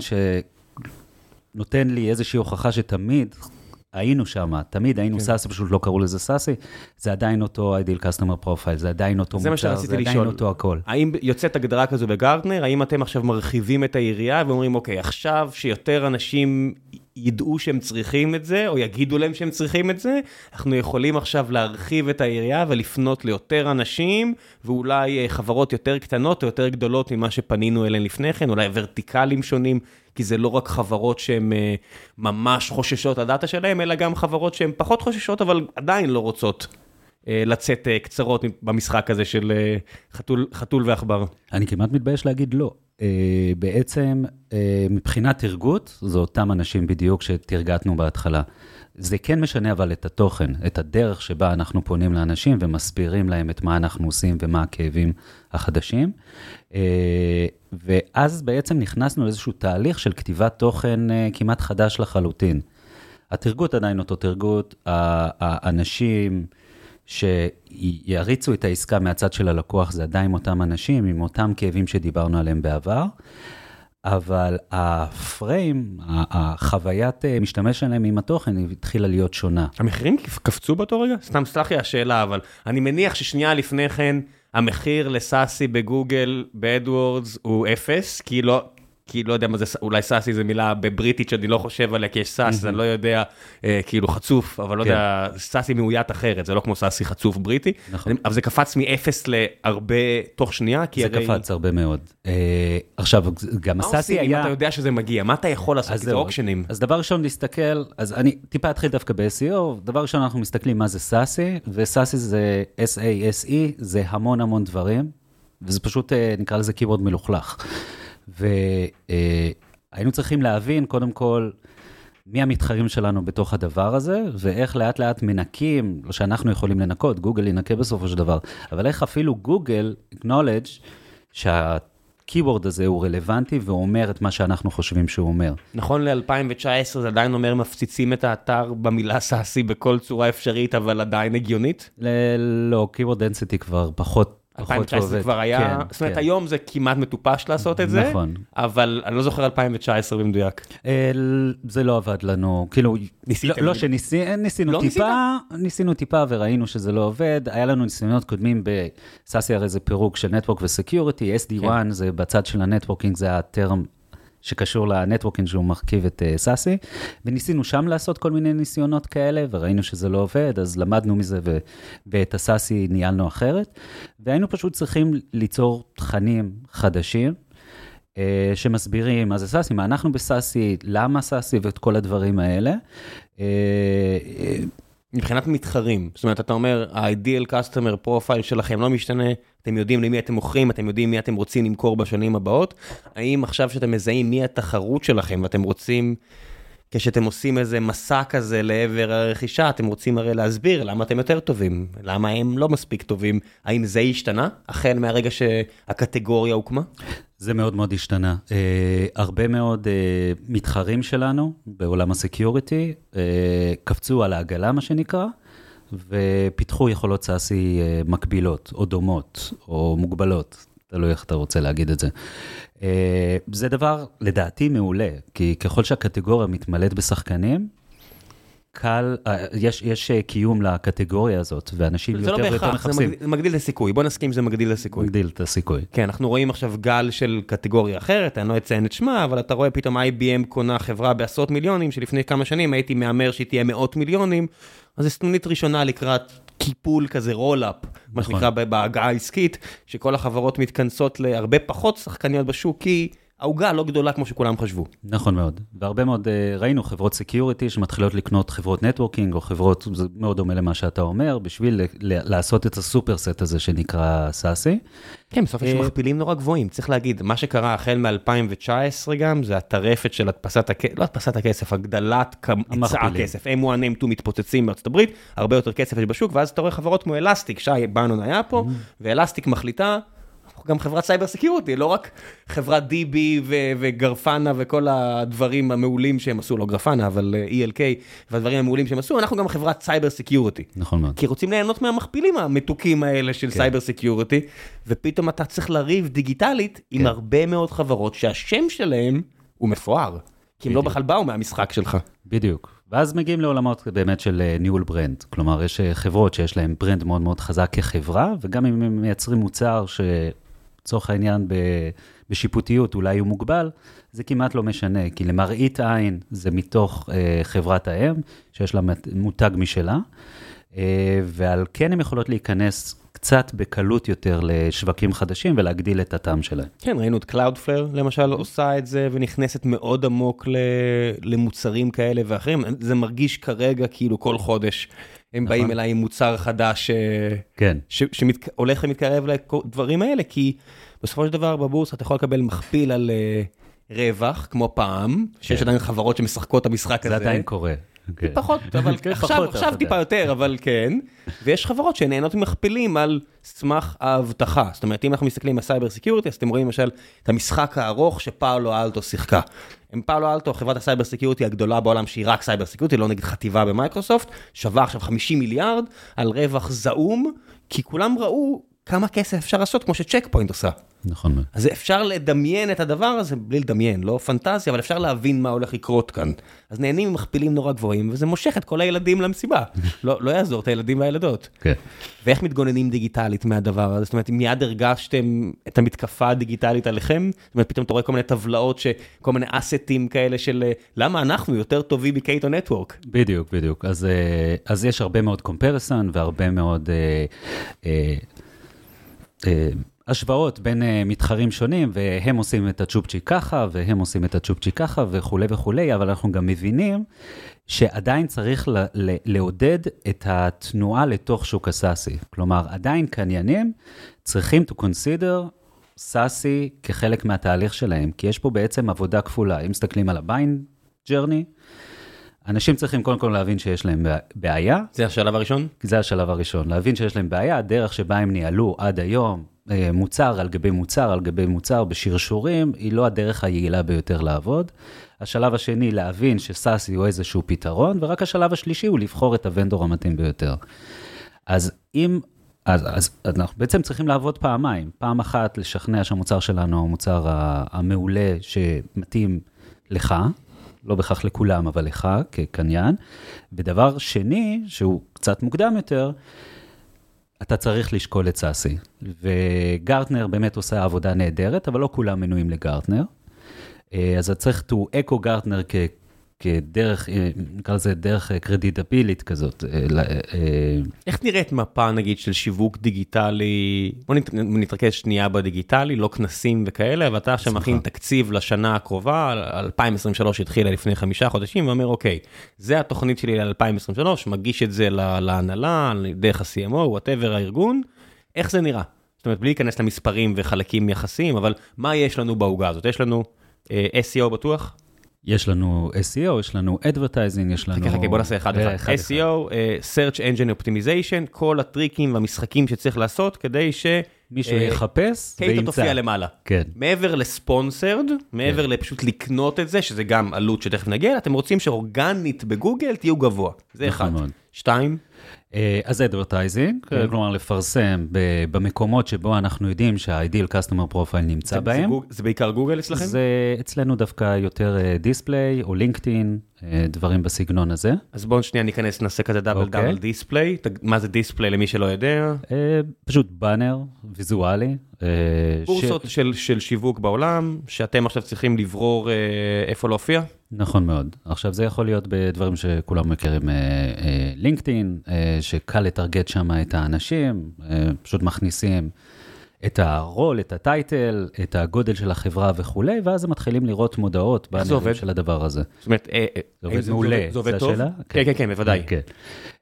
Speaker 2: שנותן לי איזושהי הוכחה שתמיד היינו שם, תמיד היינו
Speaker 1: כן.
Speaker 2: סאסי, פשוט לא קראו לזה סאסי, זה עדיין אותו ideal customer profile, זה עדיין אותו
Speaker 1: זה
Speaker 2: מוצר, זה עדיין
Speaker 1: לשאול.
Speaker 2: אותו הכל.
Speaker 1: האם יוצאת הגדרה כזו בגרטנר, האם אתם עכשיו מרחיבים את היריעה ואומרים, אוקיי, עכשיו שיותר אנשים ידעו שהם צריכים את זה, או יגידו להם שהם צריכים את זה, אנחנו יכולים עכשיו להרחיב את היריעה ולפנות ליותר אנשים, ואולי אה, חברות יותר קטנות או יותר גדולות ממה שפנינו אליהן לפני כן, אולי ורטיקלים שונים, כי זה לא רק חברות שהן אה, ממש חוששות לדאטה שלהם, אלא גם חברות שהן פחות חוששות, אבל עדיין לא רוצות. אה, לצאת אה, קצרות במשחק הזה של אה, חתול, חתול ועכבר.
Speaker 2: אני כמעט מתבייש להגיד לא. בעצם, מבחינת תרגות, זה אותם אנשים בדיוק שתרגטנו בהתחלה. זה כן משנה אבל את התוכן, את הדרך שבה אנחנו פונים לאנשים ומסבירים להם את מה אנחנו עושים ומה הכאבים החדשים. ואז בעצם נכנסנו לאיזשהו תהליך של כתיבת תוכן כמעט חדש לחלוטין. התרגות עדיין אותו תרגות, האנשים... שיריצו את העסקה מהצד של הלקוח, זה עדיין אותם אנשים עם אותם כאבים שדיברנו עליהם בעבר, אבל ה-frame, החוויית אה, משתמש שלהם עם התוכן, התחילה להיות שונה.
Speaker 1: המחירים קפצו באותו רגע? סתם, סלח לי השאלה, אבל אני מניח ששנייה לפני כן, המחיר ל-SASE בגוגל, ב-AdWords, הוא אפס, כי לא... כי לא יודע מה זה, אולי sassy זה מילה בבריטית שאני לא חושב עליה, כי יש sass, אני לא יודע, אה, כאילו חצוף, אבל לא
Speaker 2: כן.
Speaker 1: יודע, SASE מאוית אחרת, זה לא כמו sassy חצוף בריטי.
Speaker 2: נכון.
Speaker 1: אבל זה קפץ מאפס להרבה תוך שנייה, כי
Speaker 2: זה
Speaker 1: הרי...
Speaker 2: קפץ הרבה מאוד. אה, עכשיו, גם
Speaker 1: מה
Speaker 2: הסאסי
Speaker 1: עושים אם
Speaker 2: היה...
Speaker 1: אתה יודע שזה מגיע? מה אתה יכול לעשות?
Speaker 2: אז
Speaker 1: זה אוקשנים.
Speaker 2: אז דבר ראשון, להסתכל, אז אני טיפה אתחיל דווקא ב-SEO, דבר ראשון, אנחנו מסתכלים מה זה סאסי, וסאסי זה S-A-S-E, זה המון המון דברים, וזה פשוט, אה, נקרא לזה קיבורד מלוכלך. והיינו צריכים להבין, קודם כל, מי המתחרים שלנו בתוך הדבר הזה, ואיך לאט לאט מנקים, לא שאנחנו יכולים לנקות, גוגל ינקה בסופו של דבר, אבל איך אפילו גוגל acknowledge שה-keyword הזה הוא רלוונטי ואומר את מה שאנחנו חושבים שהוא אומר.
Speaker 1: נכון ל-2019 זה עדיין אומר מפציצים את האתר במילה SASE בכל צורה אפשרית, אבל עדיין הגיונית?
Speaker 2: ל- לא, keyword density כבר פחות
Speaker 1: 2019 זה כבר היה,
Speaker 2: כן,
Speaker 1: זאת אומרת
Speaker 2: כן.
Speaker 1: היום זה כמעט מטופש לעשות את זה,
Speaker 2: נכון.
Speaker 1: אבל אני לא זוכר 2019 במדויק.
Speaker 2: אה, זה לא עבד לנו, כאילו,
Speaker 1: ניסיתם?
Speaker 2: לא, לא שניסינו
Speaker 1: לא
Speaker 2: טיפה, ניסינו טיפה וראינו שזה לא עובד, היה לנו ניסיונות קודמים ב-SASE הרי זה פירוק של network ו-security, SD-WAN
Speaker 1: כן.
Speaker 2: זה בצד של ה-networking, זה ה-term שקשור לנטוורקינג שהוא מרכיב את uh, סאסי, וניסינו שם לעשות כל מיני ניסיונות כאלה, וראינו שזה לא עובד, אז למדנו מזה ואת הסאסי ניהלנו אחרת, והיינו פשוט צריכים ליצור תכנים חדשים. אה, שמסבירים מה זה סאסי, מה אנחנו בסאסי, למה סאסי ואת כל הדברים האלה.
Speaker 1: מבחינת מתחרים, זאת אומרת, אתה אומר, ה-ideal customer profile שלכם לא משתנה, אתם יודעים למי אתם מוכרים, אתם יודעים מי אתם רוצים למכור בשנים הבאות, האם עכשיו שאתם מזהים מי התחרות שלכם ואתם רוצים, כשאתם עושים איזה מסע כזה לעבר הרכישה, אתם רוצים הרי להסביר למה אתם יותר טובים, למה הם לא מספיק טובים, האם זה השתנה, החל מהרגע שהקטגוריה הוקמה?
Speaker 2: זה מאוד מאוד השתנה. Uh, הרבה מאוד uh, מתחרים שלנו בעולם הסקיוריטי uh, קפצו על העגלה, מה שנקרא, ופיתחו יכולות סאסי uh, מקבילות, או דומות, או מוגבלות, תלוי איך אתה רוצה להגיד את זה. Uh, זה דבר, לדעתי, מעולה, כי ככל שהקטגוריה מתמלאת בשחקנים, קל, uh, יש, יש uh, קיום לקטגוריה הזאת, ואנשים
Speaker 1: זה לא
Speaker 2: יותר ויותר
Speaker 1: בהכרח, זה
Speaker 2: מחפשים.
Speaker 1: מגדיל- זה מגדיל את הסיכוי, בוא נסכים שזה מגדיל את הסיכוי.
Speaker 2: מגדיל את הסיכוי.
Speaker 1: כן, אנחנו רואים עכשיו גל של קטגוריה אחרת, אני לא אציין את שמה, אבל אתה רואה פתאום IBM קונה חברה בעשרות מיליונים, שלפני כמה שנים הייתי מהמר שהיא תהיה מאות מיליונים, אז זו סנונית ראשונה לקראת קיפול כזה roll-up, מה
Speaker 2: נכון.
Speaker 1: שנקרא בהגעה העסקית, שכל החברות מתכנסות להרבה פחות שחקניות בשוק, כי העוגה לא גדולה כמו שכולם חשבו.
Speaker 2: נכון מאוד, והרבה מאוד, אה, ראינו חברות security שמתחילות לקנות חברות networking, או חברות, זה מאוד דומה למה שאתה אומר, בשביל ל- ל- לעשות את ה-superset הזה שנקרא SASE.
Speaker 1: כן, בסוף יש
Speaker 2: אה,
Speaker 1: מכפילים נורא גבוהים, צריך להגיד, מה שקרה החל מ-2019 גם, זה הטרפת של הדפסת הכסף, לא הדפסת הכסף, הגדלת היצע. הכסף. M1, M2 מתפוצצים בארצות הברית, הרבה יותר כסף יש בשוק, ואז אתה רואה חברות כמו Elastic, שי בנון היה פה,
Speaker 2: Mm-hmm.
Speaker 1: ו-Elastic מחליטה, גם חברת cyber security, לא רק חברת DB ו- ו-Grafana וכל הדברים המעולים שהם עשו, לא Grafana, אבל אה, ELK, והדברים המעולים שהם עשו, אנחנו גם חברת cyber security.
Speaker 2: נכון מאוד.
Speaker 1: כי רוצים ליהנות מהמכפילים המתוקים האלה של cyber security, ופתאום אתה צריך לריב דיגיטלית עם
Speaker 2: כן.
Speaker 1: הרבה מאוד חברות שהשם שלהם הוא מפואר. כי הם לא
Speaker 2: בדיוק.
Speaker 1: בכלל באו מהמשחק שלך.
Speaker 2: בדיוק. ואז מגיעים לעולמות באמת של אה, ניהול brand. כלומר, יש אה, חברות שיש להן brand מאוד מאוד חזק כחברה, וגם אם הם מייצרים מוצר שלצורך העניין. בשיפוטיות אולי הוא מוגבל, זה כמעט לא משנה, כי למראית עין זה מתוך אה, חברת האם, שיש לה מותג משלה, אה, ועל כן הן יכולות להיכנס קצת בקלות יותר לשווקים חדשים ולהגדיל את ה TAM שלהם.
Speaker 1: כן, ראינו את Cloudflare למשל עושה את זה ונכנסת מאוד עמוק. למוצרים כאלה ואחרים. זה מרגיש כרגע כאילו כל חודש הם
Speaker 2: נכון.
Speaker 1: באים אליי עם מוצר חדש אה,
Speaker 2: כן.
Speaker 1: שהולך ומתקרב לדברים האלה, כי בסופו של דבר בבורסה אתה יכול לקבל מכפיל על אה, רווח, כמו פעם, שיש
Speaker 2: כן.
Speaker 1: עדיין חברות שמשחקות את המשחק הזה.
Speaker 2: זה עדיין קורה. כן.
Speaker 1: פחות, אבל
Speaker 2: כן,
Speaker 1: עכשיו,
Speaker 2: פחות,
Speaker 1: עכשיו
Speaker 2: אבל
Speaker 1: טיפה. יותר, אבל כן. ויש חברות שנהנות ממכפילים על סמך האבטחה. זאת אומרת, אם אנחנו מסתכלים על סייבר סקיורטי, אז אתם רואים למשל את המשחק הארוך ש Palo Alto שיחקה. עם Palo Alto, חברת ה cyber security הגדולה בעולם שהיא רק cyber security, לא נגיד חטיבה במייקרוסופט, שווה עכשיו 50 מיליארד על רווח זעום, כי כולם ראו כמה כסף אפשר לעשות, כמו ש Check Point עושה.
Speaker 2: נכון מאוד.
Speaker 1: אז אפשר לדמיין את הדבר הזה, בלי לדמיין, לא פנטזיה, אבל אפשר להבין מה הולך לקרות כאן. אז נהנים ממכפילים נורא גבוהים, וזה מושך את כל הילדים למסיבה. לא, לא יעזור את הילדים והילדות.
Speaker 2: כן.
Speaker 1: ואיך מתגוננים דיגיטלית מהדבר הזה? זאת אומרת, מיד הרגשתם את המתקפה הדיגיטלית עליכם, זאת אומרת, פתאום אתה רואה כל מיני טבלאות, ש... כל מיני אסטים כאלה של אה, למה אנחנו יותר טובים מקייטו נטוורק.
Speaker 2: בדיוק, בדיוק. אז, אה, אז יש הרבה מאוד comparison והרבה מאוד אה, השוואות בין אה, מתחרים שונים, והם עושים את הצ'ופצ'יק ככה, והם עושים את הצ'ופצ'יק ככה, וכולי וכולי, אבל אנחנו גם מבינים שעדיין צריך לעודד את התנועה לתוך שוק הסאסי. כלומר, עדיין קניינים צריכים to consider סאסי כחלק מהתהליך שלהם, כי יש פה בעצם עבודה כפולה. אם מסתכלים על ה-bind journey, אנשים צריכים קודם כל להבין שיש להם בעיה,
Speaker 1: זה השלב הראשון?
Speaker 2: זה השלב הראשון, להבין שיש להם בעיה, הדרך שבה הם ניהלו עד היום, אה, מוצר על גבי מוצר על גבי מוצר בשרשורים, היא לא הדרך היעילה ביותר לעבוד. השלב השני, להבין שסאסי הוא איזשהו פתרון, ורק השלב השלישי הוא לבחור את הוונדור המתאים ביותר. אז אם, אז, אז, אז אנחנו בעצם צריכים לעבוד פעמיים. פעם אחת לשכנע שהמוצר שלנו הוא המוצר המעולה שמתאים לך, לא בהכרח לכולם, אבל לך כקניין. ודבר שני, שהוא קצת מוקדם יותר, אתה צריך לשקול את סאסי. וגרטנר באמת עושה עבודה נהדרת, אבל לא כולם מנויים לגרטנר. אה, אז אתה צריך to echo Gartner. כדרך, אה, נקרא לזה דרך קרדיטבילית כזאת. אה, אה,
Speaker 1: איך נראית מפה נגיד של שיווק דיגיטלי? בוא נת- נתרכז שנייה בדיגיטלי, לא כנסים וכאלה, ואתה עכשיו. מכין תקציב לשנה הקרובה, 2023 התחילה לפני חמישה חודשים, ואומר אוקיי, זה התוכנית שלי ל-2023, מגיש את זה לה- להנהלה, דרך ה-CMO, whatever הארגון, איך זה נראה? זאת אומרת, בלי להיכנס למספרים וחלקים יחסיים, אבל מה יש לנו בעוגה הזאת? יש לנו אה, SEO בטוח?
Speaker 2: יש לנו SEO, יש לנו Advertising, יש לנו...
Speaker 1: חכה, חכה, בוא נעשה אחד
Speaker 2: אה,
Speaker 1: אחד. SEO, אה, Search Engine Optimization, כל הטריקים והמשחקים שצריך לעשות כדי ש...
Speaker 2: מישהו
Speaker 1: אה,
Speaker 2: יחפש
Speaker 1: קייטו
Speaker 2: וימצא.
Speaker 1: תופיע למעלה.
Speaker 2: כן.
Speaker 1: מעבר לספונסרד, מעבר לפשוט לקנות את זה, שזה גם עלות שתכף נגיע, אתם רוצים שאורגנית בגוגל תהיו גבוה. זה
Speaker 2: נכון
Speaker 1: אחד. שתיים,
Speaker 2: אז advertising,
Speaker 1: כן.
Speaker 2: כלומר לפרסם ב- במקומות שבו אנחנו יודעים שה-ideal customer profile נמצא
Speaker 1: זה-
Speaker 2: בהם.
Speaker 1: זה גוג- זה בעיקר גוגל אצלכם?
Speaker 2: זה אצלנו דווקא יותר display או לינקדאין, דברים בסגנון הזה.
Speaker 1: אז בואו שנייה ניכנס, נעשה כזה double
Speaker 2: אוקיי.
Speaker 1: double display. מה זה display למי שלא יודע?
Speaker 2: אה, פשוט באנר ויזואלי. אה, ש-
Speaker 1: בורסות של של שיווק בעולם, שאתם עכשיו צריכים לברור אה, איפה להופיע?
Speaker 2: נכון מאוד. עכשיו, זה יכול להיות בדברים שכולם מכירים, אה, אה, לינקדאין, אה, שקל לטרגט שם את האנשים, אה, פשוט מכניסים את הרול, את הטייטל, את הגודל של החברה וכולי, ואז הם מתחילים לראות מודעות
Speaker 1: עובד?
Speaker 2: של הדבר הזה.
Speaker 1: זאת אומרת, אה, אה,
Speaker 2: זה עובד מעולה,
Speaker 1: זה עובד טוב? כן, כן, כן, בוודאי.
Speaker 2: כן.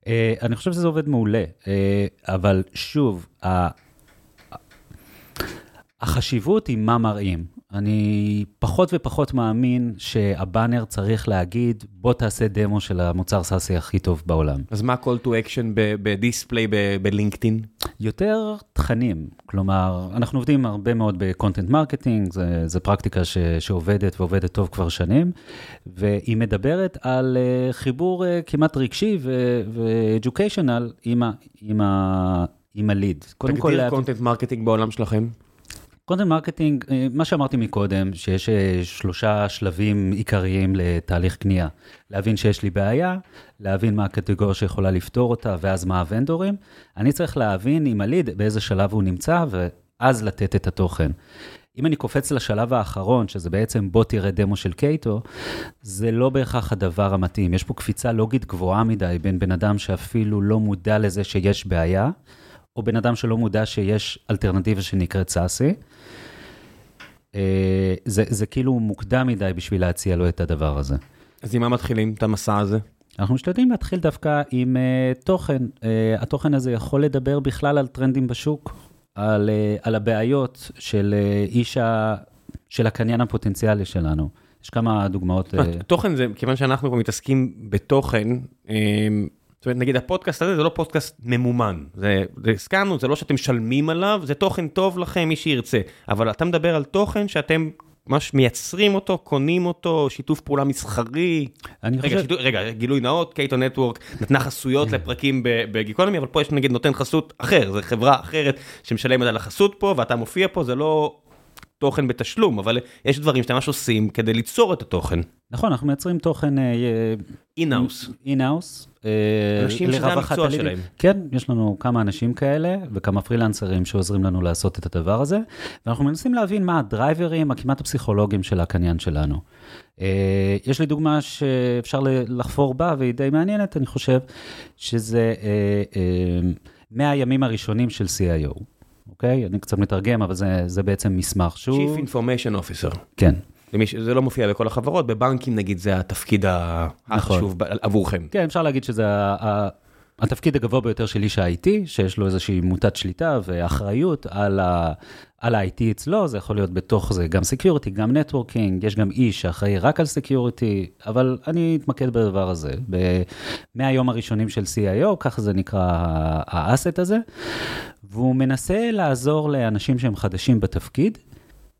Speaker 2: אה, אני חושב שזה עובד מעולה, אה, אבל שוב, החשיבות היא מה מראים. אני פחות ופחות מאמין שהבאנר צריך להגיד, בוא תעשה דמו של המוצר סאסי הכי טוב בעולם.
Speaker 1: אז מה call to action בדיספליי בלינקדאין?
Speaker 2: יותר תכנים, כלומר, אנחנו עובדים הרבה מאוד ב content marketing, זו פרקטיקה ש, שעובדת ועובדת טוב כבר שנים, והיא מדברת על uh, חיבור uh, כמעט רגשי ו-educational עם, ה, עם, ה, עם ה lead.
Speaker 1: תגדיר content marketing בעולם שלכם.
Speaker 2: content marketing, אה, מה שאמרתי מקודם, שיש אה, שלושה שלבים עיקריים לתהליך קנייה. להבין שיש לי בעיה, להבין מה הקטגוריה שיכולה לפתור אותה, ואז מה הוונדורים. אני צריך להבין עם הליד באיזה שלב הוא נמצא, ואז לתת את התוכן. אם אני קופץ לשלב האחרון, שזה בעצם בוא תראה דמו של קייטו, זה לא בהכרח הדבר המתאים. יש פה קפיצה לוגית גבוהה מדי בין בן אדם שאפילו לא מודע לזה שיש בעיה, או בן אדם שלא מודע שיש אלטרנטיבה שנקראת סאסי. אה, זה, זה כאילו מוקדם מדי בשביל להציע לו את הדבר הזה.
Speaker 1: אז עם מה מתחילים את המסע הזה?
Speaker 2: אנחנו משתדלים להתחיל דווקא עם uh, תוכן. Uh, התוכן הזה יכול לדבר בכלל על טרנדים בשוק, על, uh, על הבעיות של uh, איש ה... של הקניין הפוטנציאלי שלנו. יש כמה דוגמאות. Uh...
Speaker 1: תוכן זה, כיוון שאנחנו מתעסקים בתוכן, זאת אומרת, נגיד הפודקאסט הזה זה לא פודקאסט ממומן, זה, הסכמנו, זה לא שאתם משלמים עליו, זה תוכן טוב לכם, מי שירצה, אבל אתה מדבר על תוכן שאתם ממש מייצרים אותו, קונים אותו, שיתוף פעולה מסחרי. אני רגע, חושב... שיתוף, רגע, גילוי נאות, קייטו נטוורק נתנה חסויות לפרקים בגיקונומי, אבל פה יש נגיד נותן חסות אחר, זו חברה אחרת שמשלמת על החסות פה, ואתה מופיע פה, זה לא תוכן בתשלום, אבל יש דברים שאתם ממש עושים כדי ליצור את התוכן.
Speaker 2: נכון, אנחנו מייצרים תוכן...
Speaker 1: אינאוס.
Speaker 2: אינאוס.
Speaker 1: אנשים שזה המקצוע שלהם.
Speaker 2: כן, יש לנו כמה אנשים כאלה וכמה פרילנסרים שעוזרים לנו לעשות את הדבר הזה, ואנחנו מנסים להבין מה הדרייברים הכמעט הפסיכולוגיים של הקניין שלנו. אה, יש לי דוגמה שאפשר לחפור בה והיא די מעניינת, אני חושב, שזה 100 אה, אה, הימים הראשונים של CIO. אוקיי? אני קצת מתרגם, אבל זה, זה בעצם מסמך שהוא...
Speaker 1: Chief Information Officer.
Speaker 2: כן.
Speaker 1: למי, זה לא מופיע בכל החברות, בבנקים נגיד זה התפקיד נכון. החשוב נכון. עבורכם.
Speaker 2: כן, אפשר להגיד שזה. התפקיד הגבוה ביותר של איש ה-IT, שיש לו איזושהי מוטת שליטה ואחריות על, ה, על ה-IT אצלו, זה יכול להיות בתוך זה גם security, גם networking, יש גם איש שאחראי רק על security, אבל אני אתמקד בדבר הזה. מאה היום הראשונים של CIO, ככה זה נקרא ה asset הזה, והוא מנסה לעזור לאנשים שהם חדשים בתפקיד,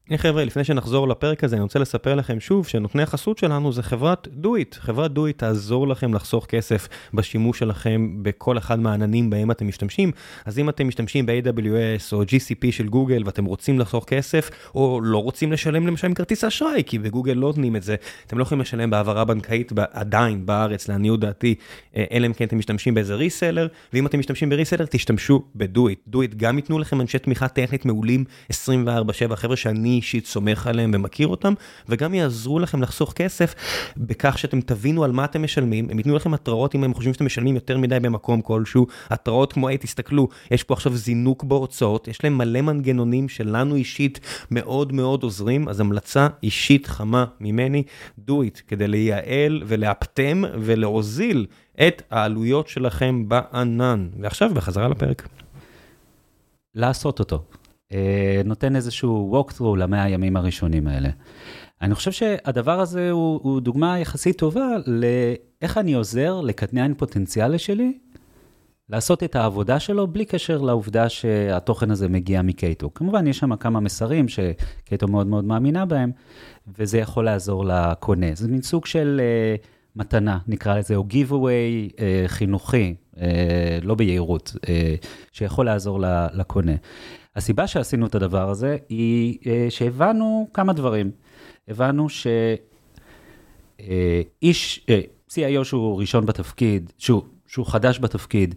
Speaker 1: היי חבר'ה, לפני שנחזור לפרק הזה, אני רוצה לספר לכם שוב שנותני החסות שלנו זה חברת דויט. חברת דויט תעזור לכם לחסוך כסף בשימוש שלכם בכל אחד מהעננים בהם אתם משתמשים. אז אם אתם משתמשים ב-AWS או GCP של גוגל ואתם רוצים לחסוך כסף, או לא רוצים לשלם למשל עם כרטיס אשראי, כי בגוגל לא נותנים את זה, אתם לא יכולים לשלם בהעברה בנקאית עדיין בארץ, לעניות דעתי, אה, אלא אם כן אתם משתמשים באיזה ריסלר, ואם אתם משתמשים בריסלר, תשתמשו בדויט. דויט גם ייתנו לכם אנשי תמיכה טכנית מעולים 24/7, חבר'ה שאני אישית סומך עליהם ומכיר אותם, וגם יעזרו לכם לחסוך כסף בכך שאתם תבינו על מה אתם משלמים, הם ייתנו לכם התראות אם הם חושבים שאתם משלמים יותר מדי במקום כלשהו, התראות כמו, היי, תסתכלו, יש פה עכשיו זינוק בהוצאות, יש להם מלא מנגנונים שלנו אישית מאוד מאוד עוזרים, אז המלצה אישית חמה ממני, do it, כדי לייעל ולאפטם ולהוזיל את העלויות שלכם בענן. ועכשיו בחזרה לפרק.
Speaker 2: לעשות אותו. אה, נותן איזשהו walkthrough למאה הימים הראשונים האלה. אני חושב שהדבר הזה הוא, הוא דוגמה יחסית טובה לאיך אני עוזר לקטנן פוטנציאלי שלי לעשות את העבודה שלו בלי קשר לעובדה שהתוכן הזה מגיע מקייטו. כמובן, יש שם כמה מסרים שקייטו מאוד מאוד מאמינה בהם, וזה יכול לעזור לקונה. זה מין סוג של uh, מתנה, נקרא לזה, או giveaway uh, חינוכי, לא ביהירות, uh, שיכול לעזור לקונה. הסיבה שעשינו את הדבר הזה היא אה, שהבנו כמה דברים. הבנו שאיש, אה, CIO שהוא ראשון בתפקיד, שהוא, שהוא חדש בתפקיד,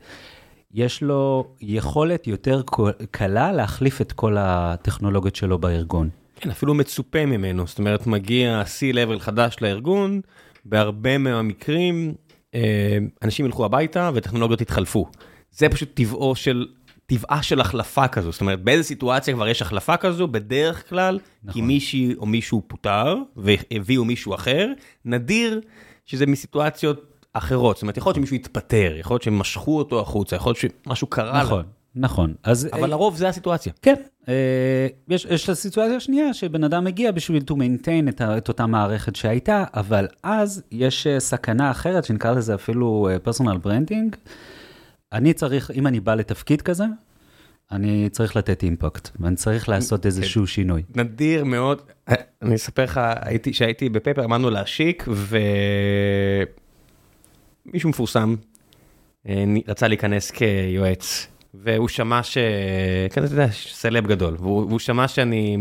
Speaker 2: יש לו יכולת יותר קלה להחליף את כל הטכנולוגיות שלו בארגון.
Speaker 1: כן, אפילו מצופה ממנו, זאת אומרת, מגיע C-Level חדש לארגון, בהרבה מהמקרים אה, אנשים ילכו הביתה וטכנולוגיות יתחלפו. זה פשוט טבעו של טבעה של החלפה כזו, זאת אומרת באיזה סיטואציה כבר יש החלפה כזו, בדרך כלל, נכון. כי מישהי או מישהו פוטר והביאו מישהו אחר, נדיר שזה מסיטואציות אחרות, זאת אומרת יכול להיות שמישהו התפטר, יכול להיות שמשכו אותו החוצה, יכול להיות שמשהו קרה
Speaker 2: נכון. נכון, אז...
Speaker 1: אבל אה, לרוב זה הסיטואציה.
Speaker 2: כן, אה, יש, יש את הסיטואציה השנייה שבן אדם מגיע בשביל to maintain את, את אותה מערכת שהייתה, אבל אז יש אה, סכנה אחרת שנקרא לזה אפילו personal branding. אני צריך, אם אני בא לתפקיד כזה, אני צריך לתת אימפקט, ואני צריך לעשות איזשהו שינוי.
Speaker 1: נדיר מאוד, אני אספר לך, כשהייתי בפפר, אמרנו להשיק, ומישהו מפורסם רצה להיכנס כיועץ והוא שמע ש... כן, אתה יודע, סלב גדול, והוא והוא שמע שאני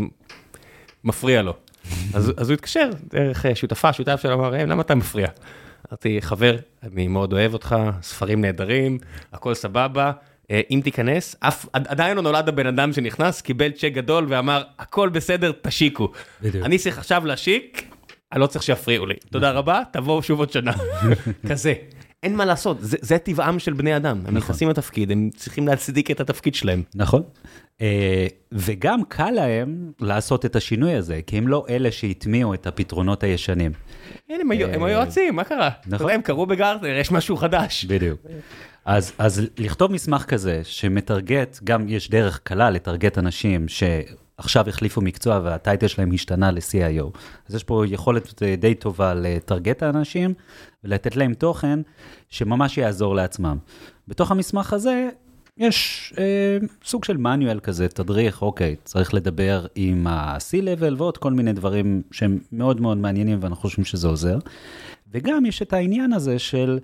Speaker 1: מפריע לו. אז אז הוא התקשר דרך אה, שותפה, שותף שלו אמר, "ראם, למה אתה מפריע? אמרתי, חבר, אני מאוד אוהב אותך, ספרים נהדרים, הכל סבבה. אה, אם תיכנס, אף, עד- עדיין לא נולד הבן אדם שנכנס, קיבל צ'ק גדול ואמר, הכל בסדר, תשיקו.
Speaker 2: בדיוק.
Speaker 1: אני צריך עכשיו להשיק, אני לא צריך שיפריעו לי. תודה רבה, תבואו שוב עוד שנה. כזה. אין מה לעשות, זה, זה טבעם של בני אדם. הם נכנסים לתפקיד, הם צריכים להצדיק את התפקיד שלהם.
Speaker 2: נכון. אה, וגם קל להם לעשות את השינוי הזה, כי הם לא אלה שהטמיעו את הפתרונות הישנים.
Speaker 1: אין, הם, הם היועצים, מה קרה?
Speaker 2: נכון.
Speaker 1: אתה יודע, הם קראו בגרטנר, יש משהו חדש.
Speaker 2: בדיוק. אז, אז לכתוב מסמך כזה שמטרגט, גם יש דרך קלה לטרגט אנשים שעכשיו החליפו מקצוע והטייטל שלהם השתנה ל-CIO. אז יש פה יכולת אה, די טובה לטרגט האנשים ולתת להם תוכן שממש יעזור לעצמם. בתוך המסמך הזה יש אה, סוג של manual כזה, תדריך, אוקיי, צריך לדבר עם ה-C-Level ועוד כל מיני דברים שהם מאוד מאוד מעניינים ואנחנו חושבים שזה עוזר. וגם יש את העניין הזה של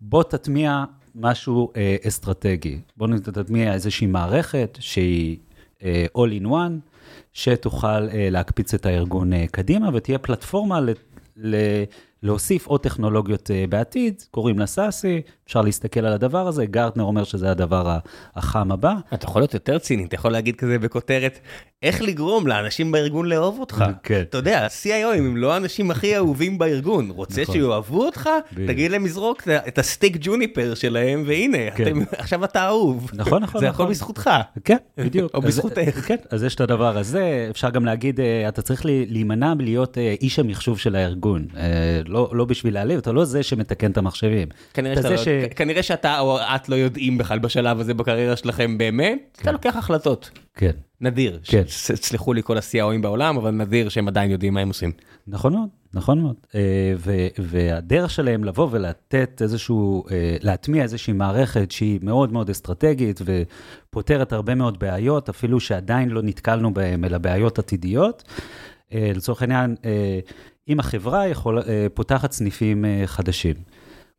Speaker 2: בוא תטמיע משהו אה, אסטרטגי. בוא תטמיע איזושהי מערכת שהיא all in one, שתוכל אה, להקפיץ את הארגון אה, קדימה ותהיה פלטפורמה ל, ל, להוסיף עוד טכנולוגיות אה, בעתיד, קוראים לה סאסי, אפשר להסתכל על הדבר הזה, גרטנר אומר שזה הדבר החם הבא.
Speaker 1: אתה יכול להיות יותר ציני, אתה יכול להגיד כזה בכותרת, איך לגרום לאנשים בארגון לאהוב אותך.
Speaker 2: כן.
Speaker 1: אתה יודע, ה-CIO הם לא האנשים הכי אהובים בארגון. רוצה
Speaker 2: נכון.
Speaker 1: שיאהבו אותך?
Speaker 2: בדיוק.
Speaker 1: תגיד להם לזרוק את הסטיק ג'וניפר שלהם, והנה,
Speaker 2: כן.
Speaker 1: אתם- עכשיו אתה אהוב.
Speaker 2: נכון, נכון,
Speaker 1: זה
Speaker 2: נכון.
Speaker 1: הכל בזכותך.
Speaker 2: כן, בדיוק.
Speaker 1: או בזכותך.
Speaker 2: כן, אז יש את הדבר הזה, אפשר גם להגיד, אה, אתה צריך להימנע מלהיות אה, איש המחשוב של הארגון. אה, לא לא בשביל להעליב, אתה לא זה שמתקן את המחשבים.
Speaker 1: כנראה
Speaker 2: אתה
Speaker 1: שאתה לא- כנראה שאתה או את לא יודעים בכלל בשלב הזה בקריירה שלכם באמת, אתה לוקח החלטות.
Speaker 2: כן.
Speaker 1: נדיר,
Speaker 2: כן.
Speaker 1: סלחו לי כל ה-CIOים בעולם, אבל נדיר שהם עדיין יודעים מה הם עושים.
Speaker 2: נכון מאוד, נכון מאוד. אה, ו- והדרך שלהם לבוא ולתת איזשהו, אה, להטמיע איזושהי מערכת שהיא מאוד מאוד אסטרטגית ופותרת הרבה מאוד בעיות, אפילו שעדיין לא נתקלנו בהן, אלא בעיות עתידיות. אה, לצורך העניין, אם החברה יכול, פותחת סניפים חדשים.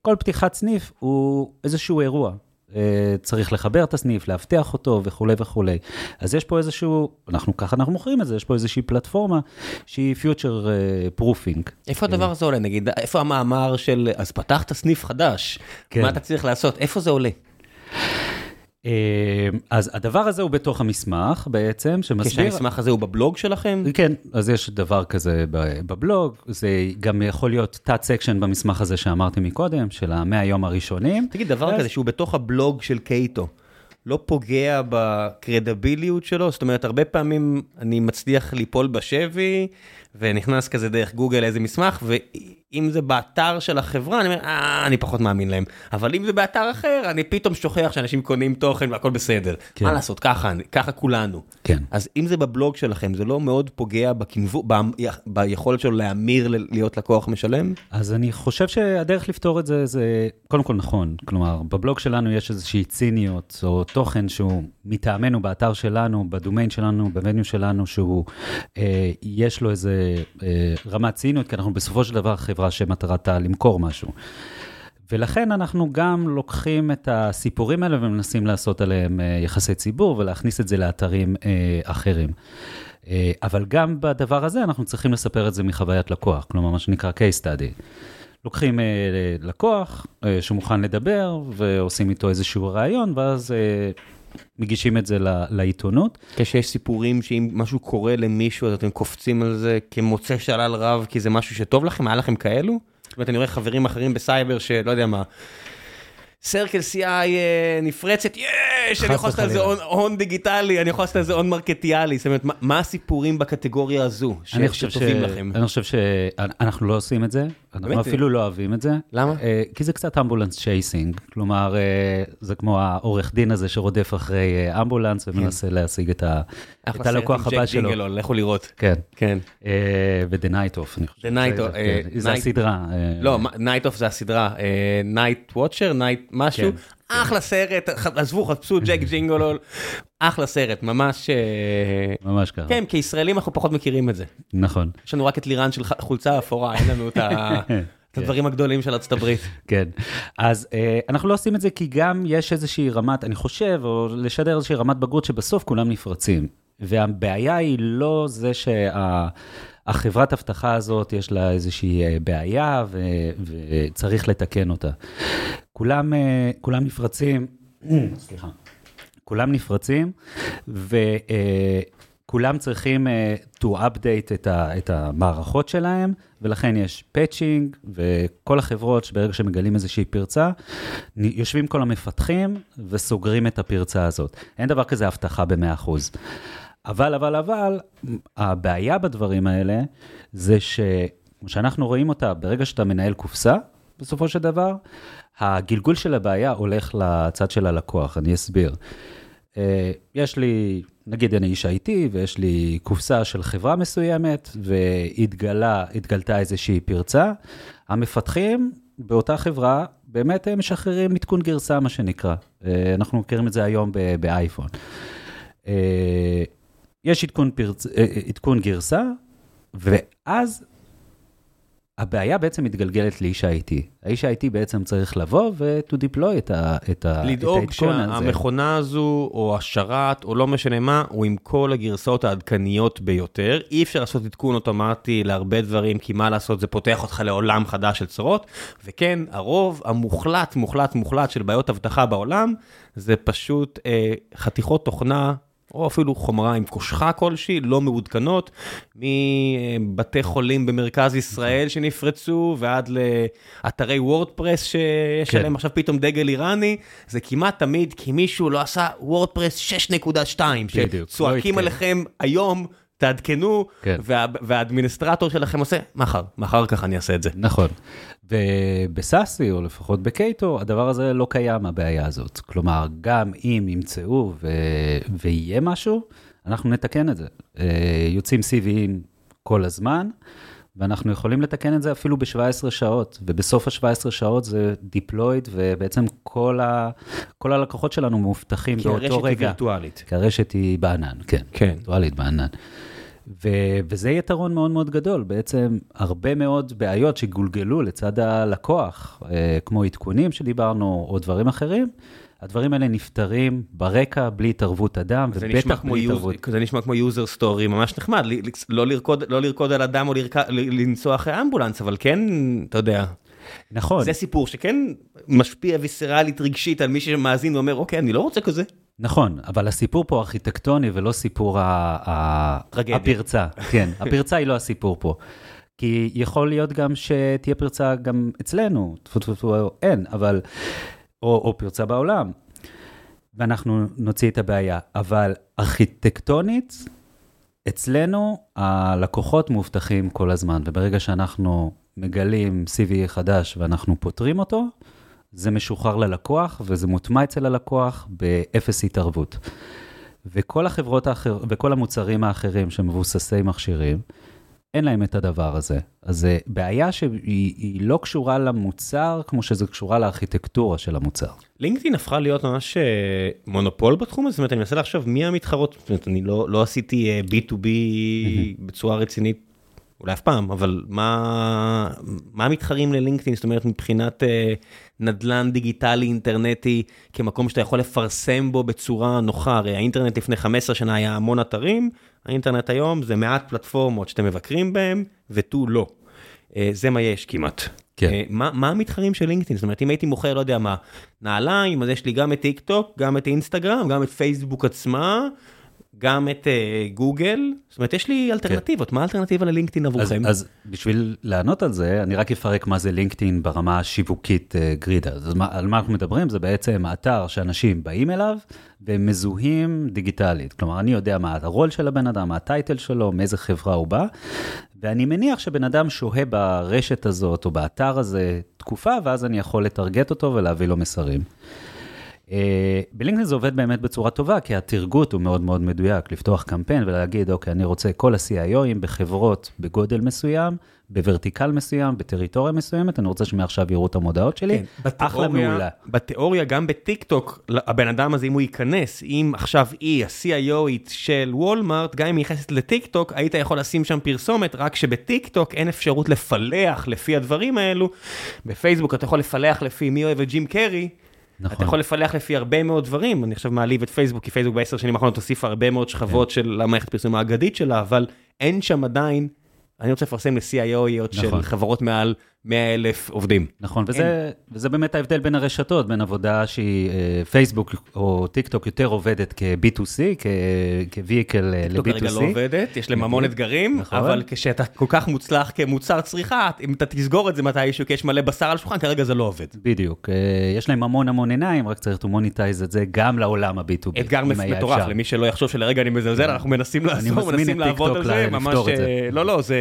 Speaker 2: כל פתיחת סניף הוא איזשהו אירוע. אה, צריך לחבר את הסניף, לאבטח אותו וכולי וכולי. אז יש פה איזשהו, אנחנו ככה אנחנו מוכרים את זה, יש פה איזושהי פלטפורמה שהיא future אה, proofing.
Speaker 1: איפה הדבר הזה עולה? נגיד, איפה המאמר של, אז פתחת סניף חדש,
Speaker 2: כן.
Speaker 1: מה אתה צריך לעשות? איפה זה עולה?
Speaker 2: אה, אז הדבר הזה הוא בתוך המסמך בעצם, שמסביר...
Speaker 1: כשהמסמך הזה הוא בבלוג שלכם?
Speaker 2: כן, אז יש דבר כזה בבלוג, זה גם יכול להיות תת-סקשן במסמך הזה שאמרתי מקודם, של המאה יום הראשונים.
Speaker 1: תגיד, דבר
Speaker 2: ואז-
Speaker 1: כזה שהוא בתוך הבלוג של קייטו, לא פוגע בקרדיביליות שלו? זאת אומרת, הרבה פעמים אני מצליח ליפול בשבי, ונכנס כזה דרך גוגל איזה מסמך, ואם זה באתר של החברה, אני אומר, אה, אני פחות מאמין להם. אבל אם זה באתר אחר, אני פתאום שוכח שאנשים קונים תוכן והכל בסדר.
Speaker 2: כן.
Speaker 1: מה לעשות, ככה, ככה כולנו.
Speaker 2: כן.
Speaker 1: אז אם זה בבלוג שלכם, זה לא מאוד פוגע בכנבו- ב- ביכולת שלו להמיר להיות לקוח משלם?
Speaker 2: אז אני חושב שהדרך לפתור את זה, זה קודם כל נכון. כלומר, בבלוג שלנו יש איזושהי ציניות, או תוכן שהוא מטעמנו באתר שלנו, בדומיין שלנו, במניו שלנו, שהוא, אה, יש לו איזה אה, רמת ציניות, כי אנחנו בסופו של דבר חברה שמטרתה למכור משהו. ולכן אנחנו גם לוקחים את הסיפורים האלה ומנסים לעשות עליהם אה, יחסי ציבור ולהכניס את זה לאתרים אה, אחרים. אה, אבל גם בדבר הזה אנחנו צריכים לספר את זה מחוויית לקוח, כלומר מה שנקרא case study. לוקחים לקוח שמוכן לדבר ועושים איתו איזשהו ראיון ואז מגישים את זה לעיתונות.
Speaker 1: כשיש סיפורים שאם משהו קורה למישהו אז אתם קופצים על זה כמוצא שלל רב כי זה משהו שטוב לכם, היה לכם כאלו? זאת אומרת, אני רואה חברים אחרים בסייבר שלא יודע מה, CircleCI אה, נפרצת, יש, אני יכול לעשות על זה. הון- דיגיטלי, אני יכול לעשות על זה הון מרקטיאלי, זאת אומרת, מה- הסיפורים בקטגוריה הזו. שטובים לכם?
Speaker 2: אני חושב שאנחנו לא עושים את זה, אנחנו
Speaker 1: באמת?
Speaker 2: אפילו לא אוהבים את זה.
Speaker 1: למה?
Speaker 2: אה, כי זה קצת ambulance chasing, כלומר, אה, זה כמו העורך דין הזה שרודף אחרי אה, אמבולנס ומנסה להשיג את ה-
Speaker 1: אחלה
Speaker 2: את הלקוח
Speaker 1: סרט עם
Speaker 2: הבא
Speaker 1: ג'ק
Speaker 2: שלו.
Speaker 1: ג'ינגלול, לכו לראות.
Speaker 2: כן.
Speaker 1: כן.
Speaker 2: ו-The Night Off, אני חושב.
Speaker 1: The Night
Speaker 2: זה-
Speaker 1: Off,
Speaker 2: כן, זה
Speaker 1: Night-
Speaker 2: הסדרה.
Speaker 1: לא, נייט אוף זה הסדרה, נייט וואצ'ר, נייט משהו,
Speaker 2: כן.
Speaker 1: אחלה סרט, עזבו, חפשו ג'ק ג'ינגולול, אחלה סרט, ממש, אה,
Speaker 2: ממש ככה.
Speaker 1: כן, כישראלים אנחנו פחות מכירים את זה.
Speaker 2: נכון.
Speaker 1: יש לנו רק את לירן של חולצה אפורה, אין לנו את ה- הדברים הגדולים של ארצות הברית.
Speaker 2: כן, אז אה, אנחנו לא עושים את זה כי גם יש איזושהי רמת, אני חושב, או לשדר איזושהי רמת בגרות שבסוף כולם נפרצים. והבעיה היא לא זה שהחברת אבטחה הזאת, יש לה איזושהי אה, בעיה ו, וצריך לתקן אותה. כולם, אה, כולם נפרצים, סליחה, כולם נפרצים, ו... כולם צריכים uh, to update את, ה, את המערכות שלהם, ולכן יש patching, וכל החברות שברגע שמגלים איזושהי פרצה, יושבים כל המפתחים וסוגרים את הפרצה הזאת. אין דבר כזה הבטחה ב-100%. אבל, אבל, אבל, הבעיה בדברים האלה זה שכמו שאנחנו רואים אותה, ברגע שאתה מנהל קופסה, בסופו של דבר, הגלגול של הבעיה הולך לצד של הלקוח, אני אסביר. Uh, יש לי נגיד אני איש IT ויש לי קופסה של חברה מסוימת והתגלתה איזושהי פרצה, המפתחים באותה חברה באמת הם משחררים עדכון גרסה, מה שנקרא. אה, אנחנו מכירים את זה היום באייפון. אה, יש עדכון, פרצ... אה, עדכון גרסה, ואז הבעיה בעצם מתגלגלת לאיש ה-IT. האיש ה-IT בעצם צריך לבוא ו-to deploy את, ה- את, ה-
Speaker 1: לדאוג את העדכון הזה. לדאוג שהמכונה הזו, או השרת, או לא משנה מה, הוא עם כל הגרסאות העדכניות ביותר. אי אפשר לעשות עדכון אוטומטי להרבה דברים, כי מה לעשות, זה פותח אותך לעולם חדש של צרות. וכן, הרוב המוחלט, מוחלט, מוחלט של בעיות אבטחה בעולם, זה פשוט אה, חתיכות תוכנה או אפילו חומרה עם קושחה כלשהי, לא מעודכנות, מבתי חולים במרכז ישראל שנפרצו, ועד לאתרי וורדפרס שיש כן. עליהם עכשיו פתאום דגל איראני, זה כמעט תמיד כי מישהו לא עשה וורדפרס 6.2, שצועקים לא עליכם היום. תעדכנו, כן. וה, והאדמיניסטרטור שלכם עושה, מחר, מחר ככה אני אעשה את זה.
Speaker 2: נכון. ובסאסי, או לפחות בקייטו, הדבר הזה לא קיים, הבעיה הזאת. כלומר, גם אם ימצאו ו... ויהיה משהו, אנחנו נתקן את זה. אה, יוצאים CVים כל הזמן, ואנחנו יכולים לתקן את זה אפילו ב-17 שעות, ובסוף ה-17 שעות זה deployed, ובעצם כל, ה... כל הלקוחות שלנו מאובטחים באותו רגע.
Speaker 1: כי הרשת היא וירטואלית.
Speaker 2: כי הרשת היא בענן, כן.
Speaker 1: כן.
Speaker 2: וירטואלית בענן. ו- וזה יתרון מאוד מאוד גדול, בעצם הרבה מאוד בעיות שגולגלו לצד הלקוח, אה, כמו עדכונים שדיברנו, או דברים אחרים, הדברים האלה נפתרים ברקע, בלי התערבות אדם, ובטח בלי התערבות.
Speaker 1: זה נשמע כמו user story ממש נחמד, לא לרקוד, לא לרקוד על אדם או לרק... לנסוע אחרי אמבולנס, אבל כן, אתה יודע.
Speaker 2: נכון.
Speaker 1: זה סיפור שכן משפיע ויסרלית רגשית על מי שמאזין ואומר, אוקיי, אני לא רוצה כזה.
Speaker 2: נכון, אבל הסיפור פה ארכיטקטוני ולא סיפור הפרצה. כן, הפרצה היא לא הסיפור פה. כי יכול להיות גם שתהיה פרצה גם אצלנו, טפו טפו טפו, אין, אבל, או, או פרצה בעולם, ואנחנו נוציא את הבעיה. אבל ארכיטקטונית, אצלנו הלקוחות מאובטחים כל הזמן, וברגע שאנחנו מגלים CVE חדש ואנחנו פותרים אותו, זה משוחרר ללקוח וזה מוטמע אצל הלקוח באפס התערבות. וכל החברות האחר, וכל המוצרים האחרים שמבוססי מכשירים, אין להם את הדבר הזה. אז זה בעיה שהיא לא קשורה למוצר כמו שזה קשורה לארכיטקטורה של המוצר.
Speaker 1: לינקדאין הפכה להיות ממש אה, מונופול בתחום הזה, זאת אומרת, אני מנסה לחשוב מי המתחרות, זאת אומרת, אני לא, לא עשיתי B2B mm-hmm. בצורה רצינית אולי אף פעם, אבל מה, מה מתחרים ללינקדאין, זאת אומרת מבחינת אה, נדלן דיגיטלי אינטרנטי כמקום שאתה יכול לפרסם בו בצורה נוחה, הרי האינטרנט לפני 15 שנה היה המון אתרים, האינטרנט היום זה מעט פלטפורמות שאתם מבקרים בהם ותו לא. אה, זה מה יש כמעט.
Speaker 2: כן. אה,
Speaker 1: מה, מה המתחרים של לינקדאין? זאת אומרת, אם הייתי מוכר, לא יודע מה, נעליים, אז יש לי גם את טיק טוק, גם את אינסטגרם, גם את פייסבוק עצמה, גם את uh, גוגל, זאת אומרת, יש לי אלטרנטיבות, כן. מה האלטרנטיבה ללינקדאין עבורכם?
Speaker 2: אז, אז בשביל לענות על זה, אני רק אפרק מה זה לינקדאין ברמה השיווקית uh, גרידה. אז מה, על מה אנחנו מדברים? זה בעצם אתר שאנשים באים אליו והם מזוהים דיגיטלית. כלומר, אני יודע מה הרול של הבן אדם, מה הטייטל שלו, מאיזה חברה הוא בא, ואני מניח שבן אדם שוהה ברשת הזאת או באתר הזה תקופה, ואז אני יכול לטרגט אותו ולהביא לו מסרים. אה, בלינקדאין זה עובד באמת בצורה טובה, כי התרגות הוא מאוד מאוד מדויק, לפתוח קמפיין ולהגיד, אוקיי, אני רוצה כל ה-CIOים בחברות בגודל מסוים, בוורטיקל מסוים, בטריטוריה מסוימת, אני רוצה שמעכשיו יראו את המודעות שלי.
Speaker 1: כן,
Speaker 2: אחלה מעולה.
Speaker 1: בתיאוריה, גם בטיק טוק, הבן אדם הזה, אם הוא ייכנס, אם עכשיו היא, ה-CIO ית של וולמארט, גם אם היא נכנסת לטיק טוק, היית יכול לשים שם פרסומת, רק שבטיק טוק אין אפשרות לפלח לפי הדברים האלו. בפייסבוק אתה יכול לפלח לפי מי אוהב את ג'ים קרי. נכון. אתה יכול לפלח לפי הרבה מאוד דברים, אני עכשיו מעליב את פייסבוק, כי פייסבוק בעשר שנים האחרונות הוסיפה הרבה מאוד שכבות כן. של המערכת פרסום האגדית שלה, אבל אין שם עדיין אני רוצה לפרסם ל-CIO יות נכון. של חברות מעל 100 אלף עובדים.
Speaker 2: נכון, וזה, וזה באמת ההבדל בין הרשתות, בין עבודה שהיא אה, פייסבוק או טיק טוק יותר עובדת כ-B2C, כ-Vehicle ל-B2C.
Speaker 1: טוק כרגע לא עובדת, יש להם המון אתגרים, נכון. אבל כשאתה כל כך מוצלח כמוצר צריכה, אם אתה תסגור את זה מתישהו, כי יש מלא בשר על השולחן, כרגע זה לא עובד.
Speaker 2: בדיוק, אה, יש להם המון המון עיניים, רק צריך to monetize את זה גם לעולם ה-B2B.
Speaker 1: אתגר מטורף, למי שלא יחשוב שלרגע אני מזלזל, אנחנו מנסים לעזור, מנסים לעבוד על זה, ממש, אה, לא, לא, זה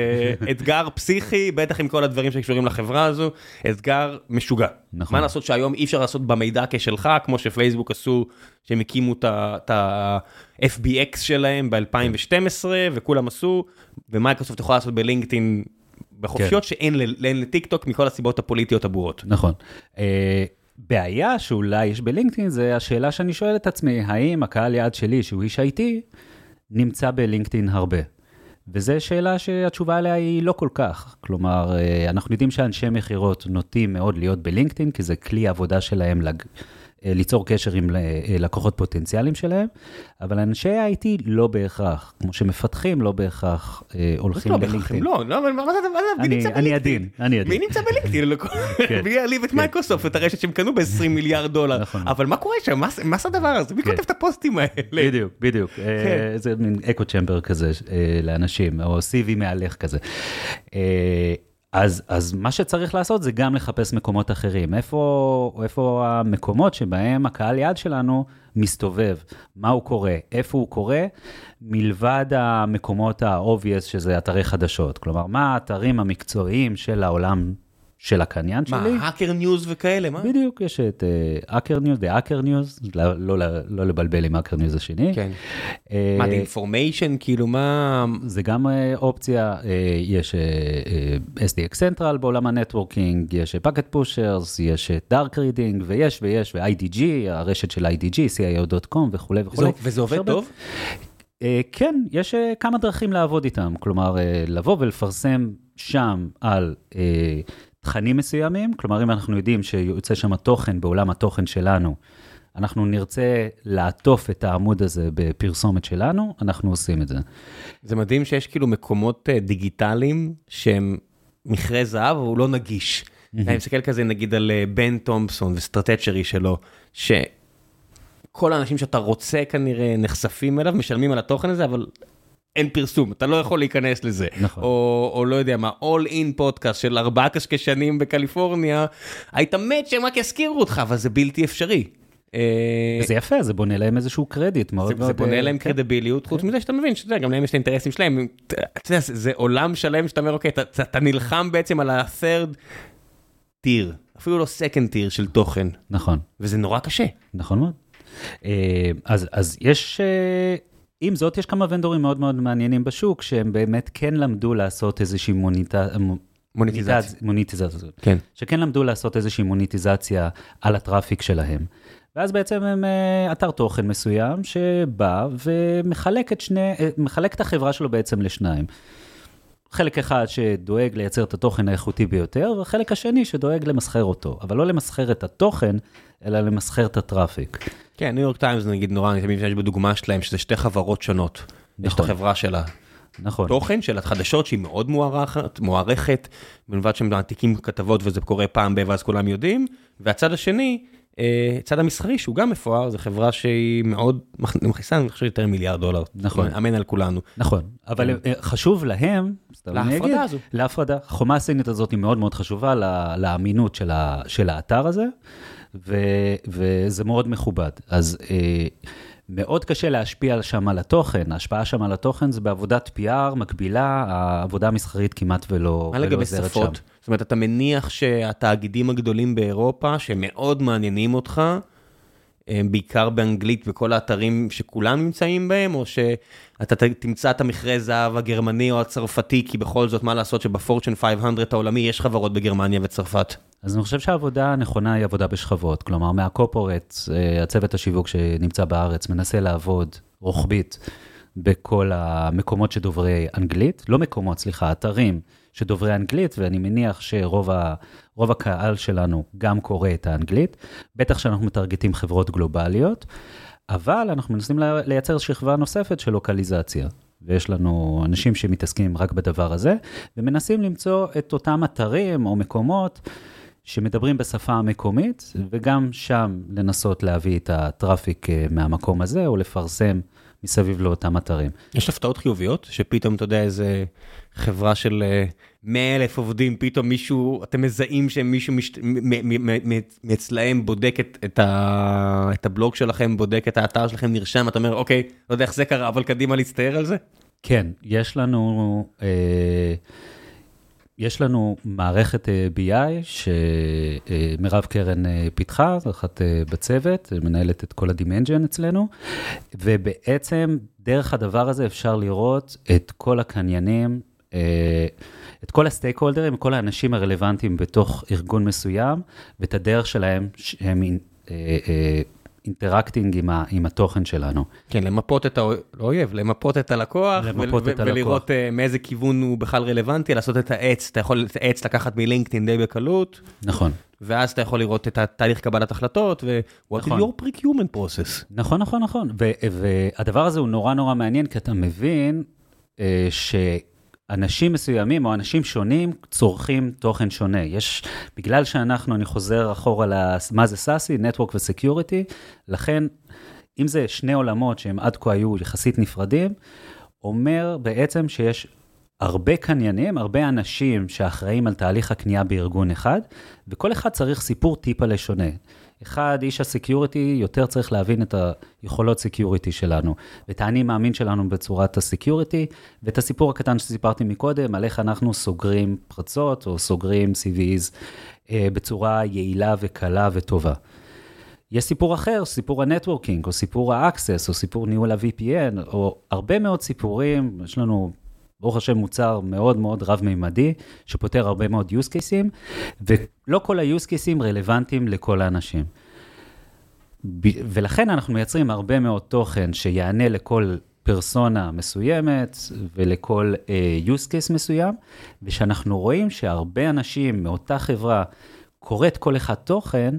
Speaker 1: אתגר פסיכי, בטח עם כל הדברים שקשורים לחברה הזו, אתגר משוגע. נכון. מה לעשות שהיום אי אפשר לעשות במידע כשלך, כמו שפייסבוק עשו, שהם הקימו את ה-FBX שלהם ב-2012, וכולם עשו, ומייקרוסופט יכולה לעשות בלינקדאין בחופשיות, כן. שאין לטיק טוק מכל הסיבות הפוליטיות הברורות.
Speaker 2: נכון. אה, בעיה שאולי יש בלינקדאין זה השאלה שאני שואל את עצמי, האם הקהל יעד שלי, שהוא איש IT, נמצא בלינקדאין הרבה? וזו שאלה שהתשובה עליה היא לא כל כך. כלומר, אה, אנחנו יודעים שאנשי מכירות נוטים מאוד להיות בלינקדאין, כי זה כלי עבודה שלהם לג... אה, ליצור קשר עם אה, לקוחות פוטנציאליים שלהם, אבל אנשי ה-IT לא בהכרח, כמו שמפתחים לא בהכרח אה, הולכים
Speaker 1: בלינקדאין. לא, לא, אבל מה זה, מי נמצא
Speaker 2: בלינקדאין? אני עדין, אני עדין.
Speaker 1: מי נמצא בלינקדאין? כן. מי יעליב את כן. מייקרוסופט, את הרשת שהם קנו ב-20 מיליארד דולר. נכון. אבל מה קורה שם? מה זה הדבר הזה? מי כן. כותב את הפוסטים האלה?
Speaker 2: בדיוק, בדיוק. זה מין אקו צ'מבר כזה לאנשים, או CV מהלך כזה. אז, אז מה שצריך לעשות זה גם לחפש מקומות אחרים. איפה, איפה המקומות שבהם הקהל יעד שלנו מסתובב, מה הוא קורא, איפה הוא קורא, מלבד המקומות ה-obvious שזה אתרי חדשות. כלומר, מה האתרים המקצועיים של העולם של הקניין שלי.
Speaker 1: מה, האקר ניוז וכאלה, מה?
Speaker 2: בדיוק, יש את האקר ניוז, דה האקר ניוז, לא לבלבל עם האקר ניוז השני.
Speaker 1: כן. אה, מה, The Information, כאילו מה...
Speaker 2: זה גם אה, אופציה, אה, יש SDX Central בעולם ה networking, יש Packet Pushers, יש Dark Reading, ויש ויש, ו-IDG, הרשת של IDG, CIO.com וכולי וכולי.
Speaker 1: וזה עובד טוב?
Speaker 2: כן, יש כמה דרכים לעבוד איתם, כלומר, לבוא ולפרסם שם על תכנים מסוימים, כלומר אם אנחנו יודעים שיוצא שם תוכן בעולם התוכן שלנו, אנחנו נרצה לעטוף את העמוד הזה בפרסומת שלנו, אנחנו עושים את זה.
Speaker 1: זה מדהים שיש כאילו מקומות אה, דיגיטליים שהם מכרה זהב, אבל הוא לא נגיש. אני מסתכל כזה נגיד על אה, בן תומפסון וסטרטצ'רי שלו, שכל האנשים שאתה רוצה כנראה נחשפים אליו, משלמים על התוכן הזה, אבל אין פרסום, אתה לא יכול להיכנס לזה. נכון. או, או לא יודע מה, All In פודקאסט של ארבעה קשקשנים בקליפורניה, היית מת שהם רק יזכירו אותך, אבל זה בלתי אפשרי.
Speaker 2: אה, זה יפה, זה בונה להם איזשהו קרדיט מאוד
Speaker 1: מאוד... זה בונה להם כן. קרדיביליות, חוץ כן. מזה שאתה מבין שאתה יודע, גם להם יש את האינטרסים שלהם. אתה יודע, זה עולם שלם שאתה אומר, אוקיי, אתה נלחם בעצם על ה-third tier, אפילו לא second tier של תוכן.
Speaker 2: נכון.
Speaker 1: וזה נורא קשה.
Speaker 2: נכון מאוד. אה, אז יש... עם זאת, יש כמה ונדורים מאוד מאוד מעניינים בשוק, שהם באמת כן למדו לעשות איזושהי מוניטה...
Speaker 1: מוניטיזציה.
Speaker 2: מוניטיזציה.
Speaker 1: כן.
Speaker 2: שכן למדו לעשות איזושהי מוניטיזציה על ה traffic שלהם. ואז בעצם הם אה, אתר תוכן מסוים שבא ומחלק את שני, אה, מחלק את החברה שלו בעצם לשניים. חלק אחד שדואג לייצר את התוכן האיכותי ביותר, והחלק השני שדואג למסחר אותו. אבל לא למסחר את התוכן, אלא למסחר את ה traffic.
Speaker 1: כן, ניו יורק טיימס נגיד נורא, אני תמיד משתמש בדוגמה שלהם, שזה שתי חברות שונות. נכון. יש את נכון. החברה של
Speaker 2: נכון.
Speaker 1: התוכן, של החדשות, שהיא מאוד מוערכת, מוערכת, מלבד שהם מעתיקים כתבות וזה קורה פעם ב... ואז כולם יודעים, והצד השני, אה, צד המסחרי שהוא גם מפואר, זו חברה שהיא מאוד מכניסה, אני חושב יותר מיליארד דולר.
Speaker 2: נכון.
Speaker 1: אמן על כולנו.
Speaker 2: נכון, אבל כן. אה, חשוב להם,
Speaker 1: להפרדה הזו.
Speaker 2: להפרדה. החומה הסינית הזאת היא מאוד מאוד חשובה לאמינות של האתר הזה. ו, וזה מאוד מכובד. אז אה, מאוד קשה להשפיע שם על התוכן, ההשפעה שם על התוכן זה בעבודת PR מקבילה, העבודה המסחרית כמעט ולא, עוזרת שם. מה לגבי שפות?
Speaker 1: זאת אומרת, אתה מניח שהתאגידים הגדולים באירופה, שמאוד מעניינים אותך, בעיקר באנגלית בכל האתרים שכולם נמצאים בהם, או שאתה תמצא את המכרה זהב הגרמני או הצרפתי, כי בכל זאת, מה לעשות שבפורצ'ן 500 העולמי יש חברות בגרמניה וצרפת?
Speaker 2: אז אני חושב שהעבודה הנכונה היא עבודה בשכבות. כלומר, מהקופורט, הצוות השיווק שנמצא בארץ מנסה לעבוד רוחבית בכל המקומות שדוברי אנגלית, לא מקומות, סליחה, אתרים שדוברי אנגלית, ואני מניח שרוב ה, הקהל שלנו גם קורא את האנגלית, בטח שאנחנו מטרגטים חברות גלובליות, אבל אנחנו מנסים לייצר שכבה נוספת של לוקליזציה. ויש לנו אנשים שמתעסקים רק בדבר הזה, ומנסים למצוא את אותם אתרים או מקומות שמדברים בשפה המקומית, וגם שם לנסות להביא את הטראפיק אה, מהמקום הזה, או לפרסם מסביב לאותם אתרים.
Speaker 1: יש הפתעות חיוביות, שפתאום, אתה יודע, איזה חברה של 100 אה, אלף עובדים, פתאום מישהו, אתם מזהים שמישהו מאצלהם בודק את, את, ה, את הבלוג שלכם, בודק את האתר שלכם, נרשם, אתה אומר, אוקיי, לא יודע איך זה קרה, אבל קדימה להצטער על זה?
Speaker 2: כן, יש לנו... אה, יש לנו מערכת אה, BI שמירב קרן אה, פיתחה, אחת אה, בצוות, מנהלת את כל ה demand gen אצלנו, ובעצם דרך הדבר הזה אפשר לראות את כל הקניינים, את כל ה stakeholder ים, כל האנשים הרלוונטיים בתוך ארגון מסוים, ואת הדרך שלהם שהם interacting עם, ה, עם התוכן שלנו.
Speaker 1: כן, למפות את האויב, למפות את הלקוח, למפות ו- את הלקוח. ולראות uh, מאיזה כיוון הוא בכלל רלוונטי, לעשות את העץ, אתה יכול את העץ לקחת מלינקדאין די בקלות.
Speaker 2: נכון.
Speaker 1: ואז אתה יכול לראות את התהליך קבלת החלטות, ו-what נכון. is your pre-human process.
Speaker 2: נכון, נכון, נכון. והדבר הזה הוא נורא נורא מעניין, כי אתה מבין uh, ש... אנשים מסוימים או אנשים שונים צורכים תוכן שונה. יש, בגלל שאנחנו, אני חוזר אחורה למה זה סאסי, Network ו-Security, לכן, אם זה שני עולמות שהם עד כה היו יחסית נפרדים, אומר בעצם שיש הרבה קניינים, הרבה אנשים שאחראים על תהליך הקנייה בארגון אחד, וכל אחד צריך סיפור טיפה לשונה. אחד, איש ה security יותר צריך להבין את היכולות security שלנו, ואת האני מאמין שלנו בצורת ה security, ואת הסיפור הקטן שסיפרתי מקודם, על איך אנחנו סוגרים פרצות או סוגרים CVEs אה, בצורה יעילה וקלה וטובה. יש סיפור אחר, סיפור ה networking, או סיפור ה-access, או סיפור ניהול ה-VPN, או הרבה מאוד סיפורים, יש לנו ברוך השם מוצר מאוד מאוד רב-מימדי, שפותר הרבה מאוד use cases, ולא כל ה-use cases רלוונטיים לכל האנשים. ולכן אנחנו מייצרים הרבה מאוד תוכן שיענה לכל פרסונה מסוימת ולכל uh, use case מסוים, ושאנחנו רואים שהרבה אנשים מאותה חברה קוראת כל אחד תוכן,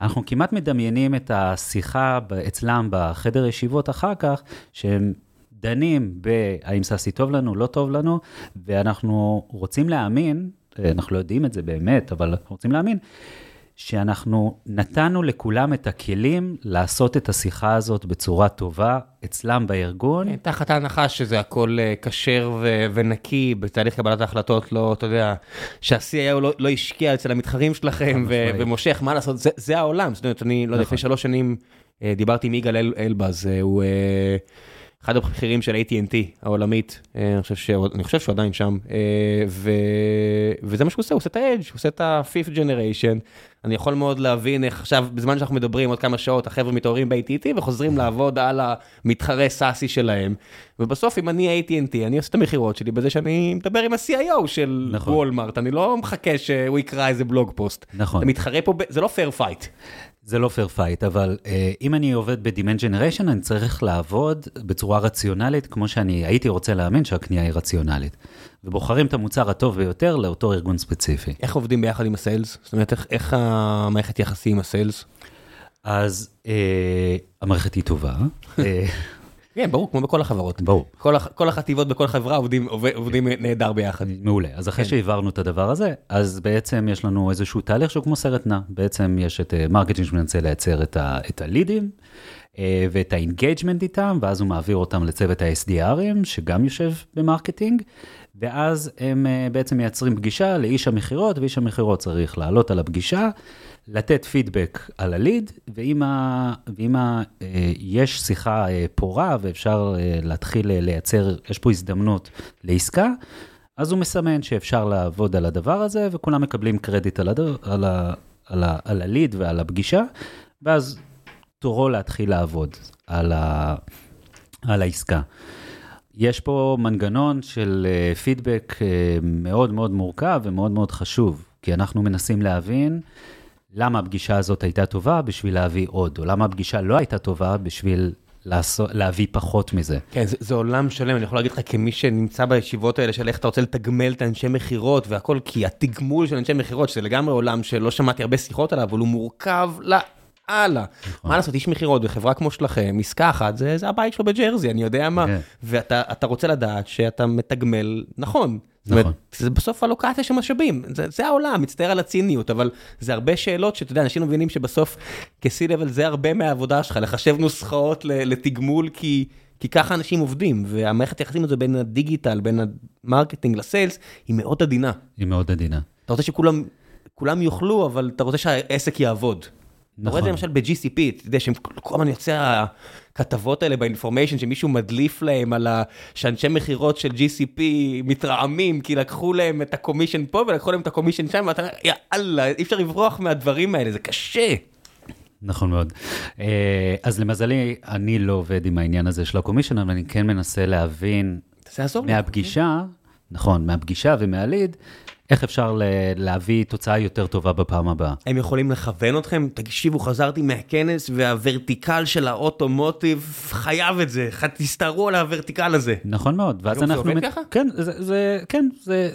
Speaker 2: אנחנו כמעט מדמיינים את השיחה אצלם בחדר ישיבות אחר כך, שהם דנים בהאם סאסי טוב לנו, לא טוב לנו, ואנחנו רוצים להאמין, אנחנו לא יודעים את זה באמת, אבל אנחנו רוצים להאמין, שאנחנו נתנו לכולם את הכלים לעשות את השיחה הזאת בצורה טובה אצלם בארגון.
Speaker 1: כן, תחת ההנחה שזה הכל אה, כשר ו- ונקי בתהליך קבלת ההחלטות, לא, אתה יודע, שה-CIO לא, לא השקיע אצל המתחרים שלכם ו- ומושך, מה לעשות, זה, זה העולם. זאת אומרת, אני לא יודע, לפני נכון. שלוש שנים אה, דיברתי עם יגאל אל- אלבז, אה, הוא... אחד הבכירים של AT&T העולמית, אה, אני חושב, ש... אני חושב שהוא עדיין שם, אה, ו... וזה מה שהוא עושה, הוא עושה את ה-edge, הוא עושה את ה-fifth generation. אני יכול מאוד להבין איך עכשיו, בזמן שאנחנו מדברים עוד כמה שעות, החבר'ה מתעוררים ב-AT&T וחוזרים לעבוד על המתחרה סאסי שלהם. ובסוף, אם אני AT&T, אני עושה את המכירות שלי בזה שאני מדבר עם ה-CIO של נכון. וולמארט, אני לא מחכה שהוא יקרא איזה blog post. נכון. אתה מתחרה פה, ב... זה לא fair fight.
Speaker 2: זה לא fair fight, אבל uh, אם אני עובד ב-Demand Generation, אני צריך לעבוד בצורה רציונלית, כמו שאני הייתי רוצה להאמין שהקנייה היא רציונלית. ובוחרים את המוצר הטוב ביותר לאותו ארגון ספציפי.
Speaker 1: איך עובדים ביחד עם ה sales? זאת אומרת, איך, איך המערכת יחסים עם ה sales?
Speaker 2: אז uh, המערכת היא טובה. אה,
Speaker 1: כן, ברור, כמו בכל החברות.
Speaker 2: ברור.
Speaker 1: כל, הח, כל החטיבות בכל חברה עובדים, עובד, עובדים נהדר ביחד.
Speaker 2: מעולה. אז אחרי כן. שהעברנו את הדבר הזה, אז בעצם יש לנו איזשהו תהליך שהוא כמו סרט נע. בעצם יש את marketing uh, שמנסה לייצר את, ה, את הלידים. uh, ואת ה engagement איתם, ואז הוא מעביר אותם לצוות ה-SDR ים, שגם יושב ב marketing, ואז הם uh, בעצם מייצרים פגישה לאיש המכירות, ואיש המכירות צריך לעלות על הפגישה, לתת פידבק על הליד, ואם, ה, ואם ה, אה, יש שיחה אה, פורה ואפשר אה, להתחיל לייצר, יש פה הזדמנות לעסקה, אז הוא מסמן שאפשר לעבוד על הדבר הזה, וכולם מקבלים קרדיט על, הד... על, ה, על, ה, על הליד ועל הפגישה, ואז תורו להתחיל לעבוד על, ה, על העסקה. יש פה מנגנון של פידבק uh, uh, מאוד מאוד מורכב ומאוד מאוד חשוב, כי אנחנו מנסים להבין למה הפגישה הזאת הייתה טובה בשביל להביא עוד, או למה הפגישה לא הייתה טובה בשביל לעשות, להביא פחות מזה.
Speaker 1: כן, זה, זה עולם שלם, אני יכול להגיד לך כמי שנמצא בישיבות האלה של איך אתה רוצה לתגמל את האנשי מכירות והכל, כי התגמול של אנשי מכירות, שזה לגמרי עולם שלא שמעתי הרבה שיחות עליו, אבל הוא מורכב לאללה. נכון. מה לעשות, איש מכירות בחברה כמו שלכם, עסקה אחת, זה, זה הבית שלו בג'רזי, אני יודע מה. כן. ואתה רוצה לדעת שאתה מתגמל נכון. נכון. זה בסוף אלוקציה של משאבים, זה, זה העולם, מצטער על הציניות, אבל זה הרבה שאלות שאתה יודע, אנשים מבינים שבסוף כ-C-Level זה הרבה מהעבודה שלך, לחשב נוסחאות לתגמול, כי, כי ככה אנשים עובדים, והמערכת יחסים הזו בין הדיגיטל, בין ה marketing ל sales, היא מאוד עדינה.
Speaker 2: היא מאוד עדינה.
Speaker 1: אתה רוצה שכולם יאכלו, אבל אתה רוצה שהעסק יעבוד. אתה רואה את זה נכון. למשל ב-GCP, אתה יודע שהם כל הזמן יוצא הכתבות האלה ב Information שמישהו מדליף להם על שאנשי מכירות של GCP מתרעמים כי לקחו להם את הקומישן פה ולקחו להם את הקומישן שם ואתה אומר יאללה אי אפשר לברוח מהדברים האלה זה קשה.
Speaker 2: נכון מאוד. אה, אז למזלי אני לא עובד עם העניין הזה של הקומישן אבל אני כן מנסה להבין מהפגישה, נכון, מהפגישה ומהליד. איך אפשר להביא תוצאה יותר טובה בפעם הבאה.
Speaker 1: הם יכולים לכוון אתכם? תקשיבו, חזרתי מהכנס והוורטיקל של האוטומוטיב חייב את זה, תסתערו על הוורטיקל הזה.
Speaker 2: נכון מאוד, ואז אנחנו...
Speaker 1: זה עובד ככה?
Speaker 2: כן, זה, זה, כן, זה,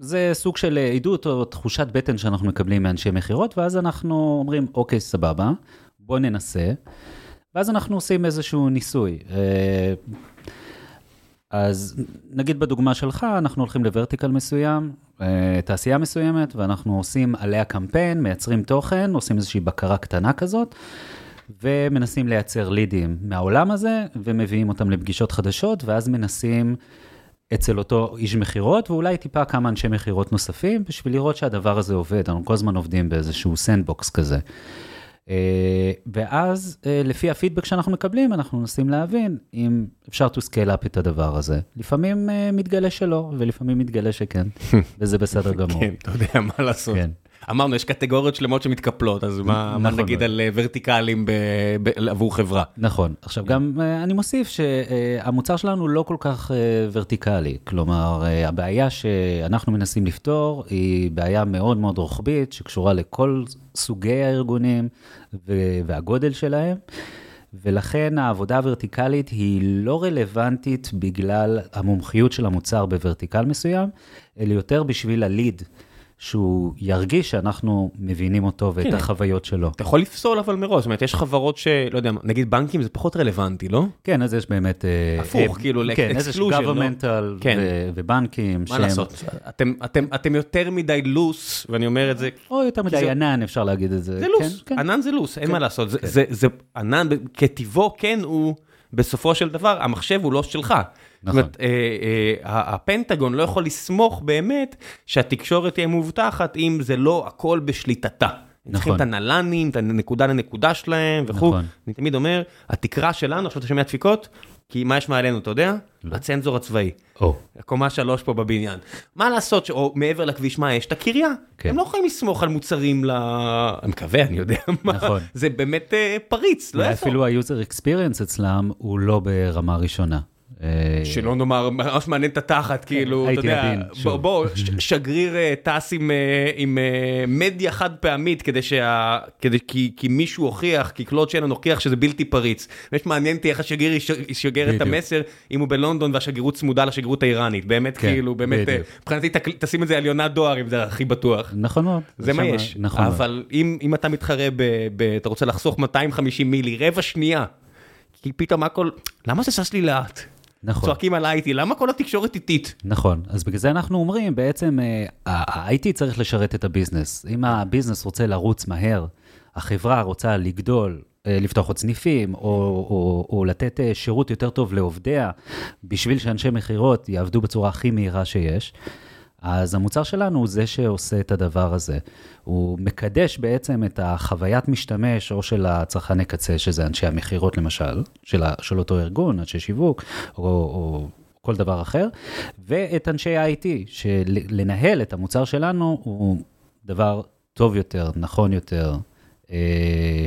Speaker 2: זה סוג של עדות או תחושת בטן שאנחנו מקבלים מאנשי מכירות, ואז אנחנו אומרים, אוקיי, סבבה, בוא ננסה, ואז אנחנו עושים איזשהו ניסוי. אז נגיד בדוגמה שלך, אנחנו הולכים לוורטיקל מסוים, אה, תעשייה מסוימת, ואנחנו עושים עליה קמפיין, מייצרים תוכן, עושים איזושהי בקרה קטנה כזאת, ומנסים לייצר לידים מהעולם הזה, ומביאים אותם לפגישות חדשות, ואז מנסים אצל אותו איש מכירות, ואולי טיפה כמה אנשי מכירות נוספים, בשביל לראות שהדבר הזה עובד. אנחנו כל הזמן עובדים באיזשהו sandbox כזה. אה, ואז אה, לפי הפידבק שאנחנו מקבלים, אנחנו מנסים להבין אם אפשר to scale up את הדבר הזה. לפעמים אה, מתגלה שלא, ולפעמים מתגלה שכן, וזה בסדר גמור.
Speaker 1: כן, אתה יודע מה לעשות. אמרנו, יש קטגוריות שלמות שמתקפלות, אז מה, נכון מה נגיד על ורטיקלים ב, ב, עבור חברה?
Speaker 2: נכון. עכשיו, גם אני מוסיף שהמוצר שלנו לא כל כך ורטיקלי. כלומר, הבעיה שאנחנו מנסים לפתור היא בעיה מאוד מאוד רוחבית, שקשורה לכל סוגי הארגונים והגודל שלהם. ולכן העבודה הוורטיקלית היא לא רלוונטית בגלל המומחיות של המוצר בוורטיקל מסוים, אלא יותר בשביל הליד שהוא ירגיש שאנחנו מבינים אותו ואת כן. החוויות שלו.
Speaker 1: אתה יכול לפסול אבל מראש, זאת אומרת, יש חברות שלא יודע, נגיד בנקים זה פחות רלוונטי, לא?
Speaker 2: כן, אז יש באמת...
Speaker 1: אה, הפוך, uh, כאילו,
Speaker 2: כן, איזה governmental לא? כן. ובנקים.
Speaker 1: מה שהם... לעשות? אתם, אתם, אתם יותר מדי לוס, ואני אומר את זה...
Speaker 2: או יותר מדי זה... ענן, אפשר להגיד את זה.
Speaker 1: זה לוס, כן, כן. ענן זה לוס, כן. אין מה לעשות. כן. זה, זה, זה, ענן כטיבו, כן, הוא... בסופו של דבר, המחשב הוא לא שלך. נכון. זאת אומרת, אה, אה, הפנטגון לא יכול לסמוך באמת שהתקשורת תהיה מובטחת אם זה לא הכל בשליטתה. נכון. צריכים את הנל"נים, את הנקודה לנקודה שלהם וכו'. נכון. אני תמיד אומר, התקרה שלנו, עכשיו אתה שומע דפיקות, כי מה יש מעלינו, אתה יודע? לא. הצנזור הצבאי. או. הקומה שלוש פה בבניין. מה לעשות, או מעבר לכביש, מה יש? את הקריה. כן. הם לא יכולים לסמוך על מוצרים ל... אני מקווה, אני יודע מה. נכון. זה באמת uh, פריץ, לא יעזור.
Speaker 2: אפילו ה-user experience אצלם הוא לא ברמה ראשונה.
Speaker 1: אה, שלא נאמר, ממש מעניין את התחת, כן, כאילו, אתה יודע, בוא, שגריר אה, טס עם אה, מדיה חד פעמית, כדי שה... כי מישהו הוכיח, כי קלוד שלנו הוכיח שזה בלתי פריץ. באמת מעניין אותי איך השגריר ישגר את המסר, אם הוא בלונדון והשגרירות צמודה לשגרירות האיראנית. באמת, כן, כאילו, באמת, מבחינתי תשים את זה על יונת דואר, אם זה הכי בטוח.
Speaker 2: נכון מאוד.
Speaker 1: זה מה יש. נכון אבל אם אתה מתחרה. אתה רוצה לחסוך 250 מילי, רבע שנייה, כי פתאום הכל, למה זה slow לי לאט? נכון. צועקים על ה-IT, למה כל התקשורת איטית?
Speaker 2: נכון, אז בגלל זה אנחנו אומרים, בעצם אה, ה-IT צריך לשרת את ה-business. אם ה-business רוצה לרוץ מהר, החברה רוצה לגדול, אה, לפתוח עוד סניפים, או, או, או לתת אה, שירות יותר טוב לעובדיה, בשביל שאנשי מכירות יעבדו בצורה הכי מהירה שיש, אז המוצר שלנו הוא זה שעושה את הדבר הזה. הוא מקדש בעצם את החוויית משתמש, או של הצרכני קצה, שזה אנשי המכירות למשל, של, של אותו ארגון, אנשי שיווק, או, או כל דבר אחר, ואת אנשי ה-IT, שלנהל את המוצר שלנו הוא דבר טוב יותר, נכון יותר. אה,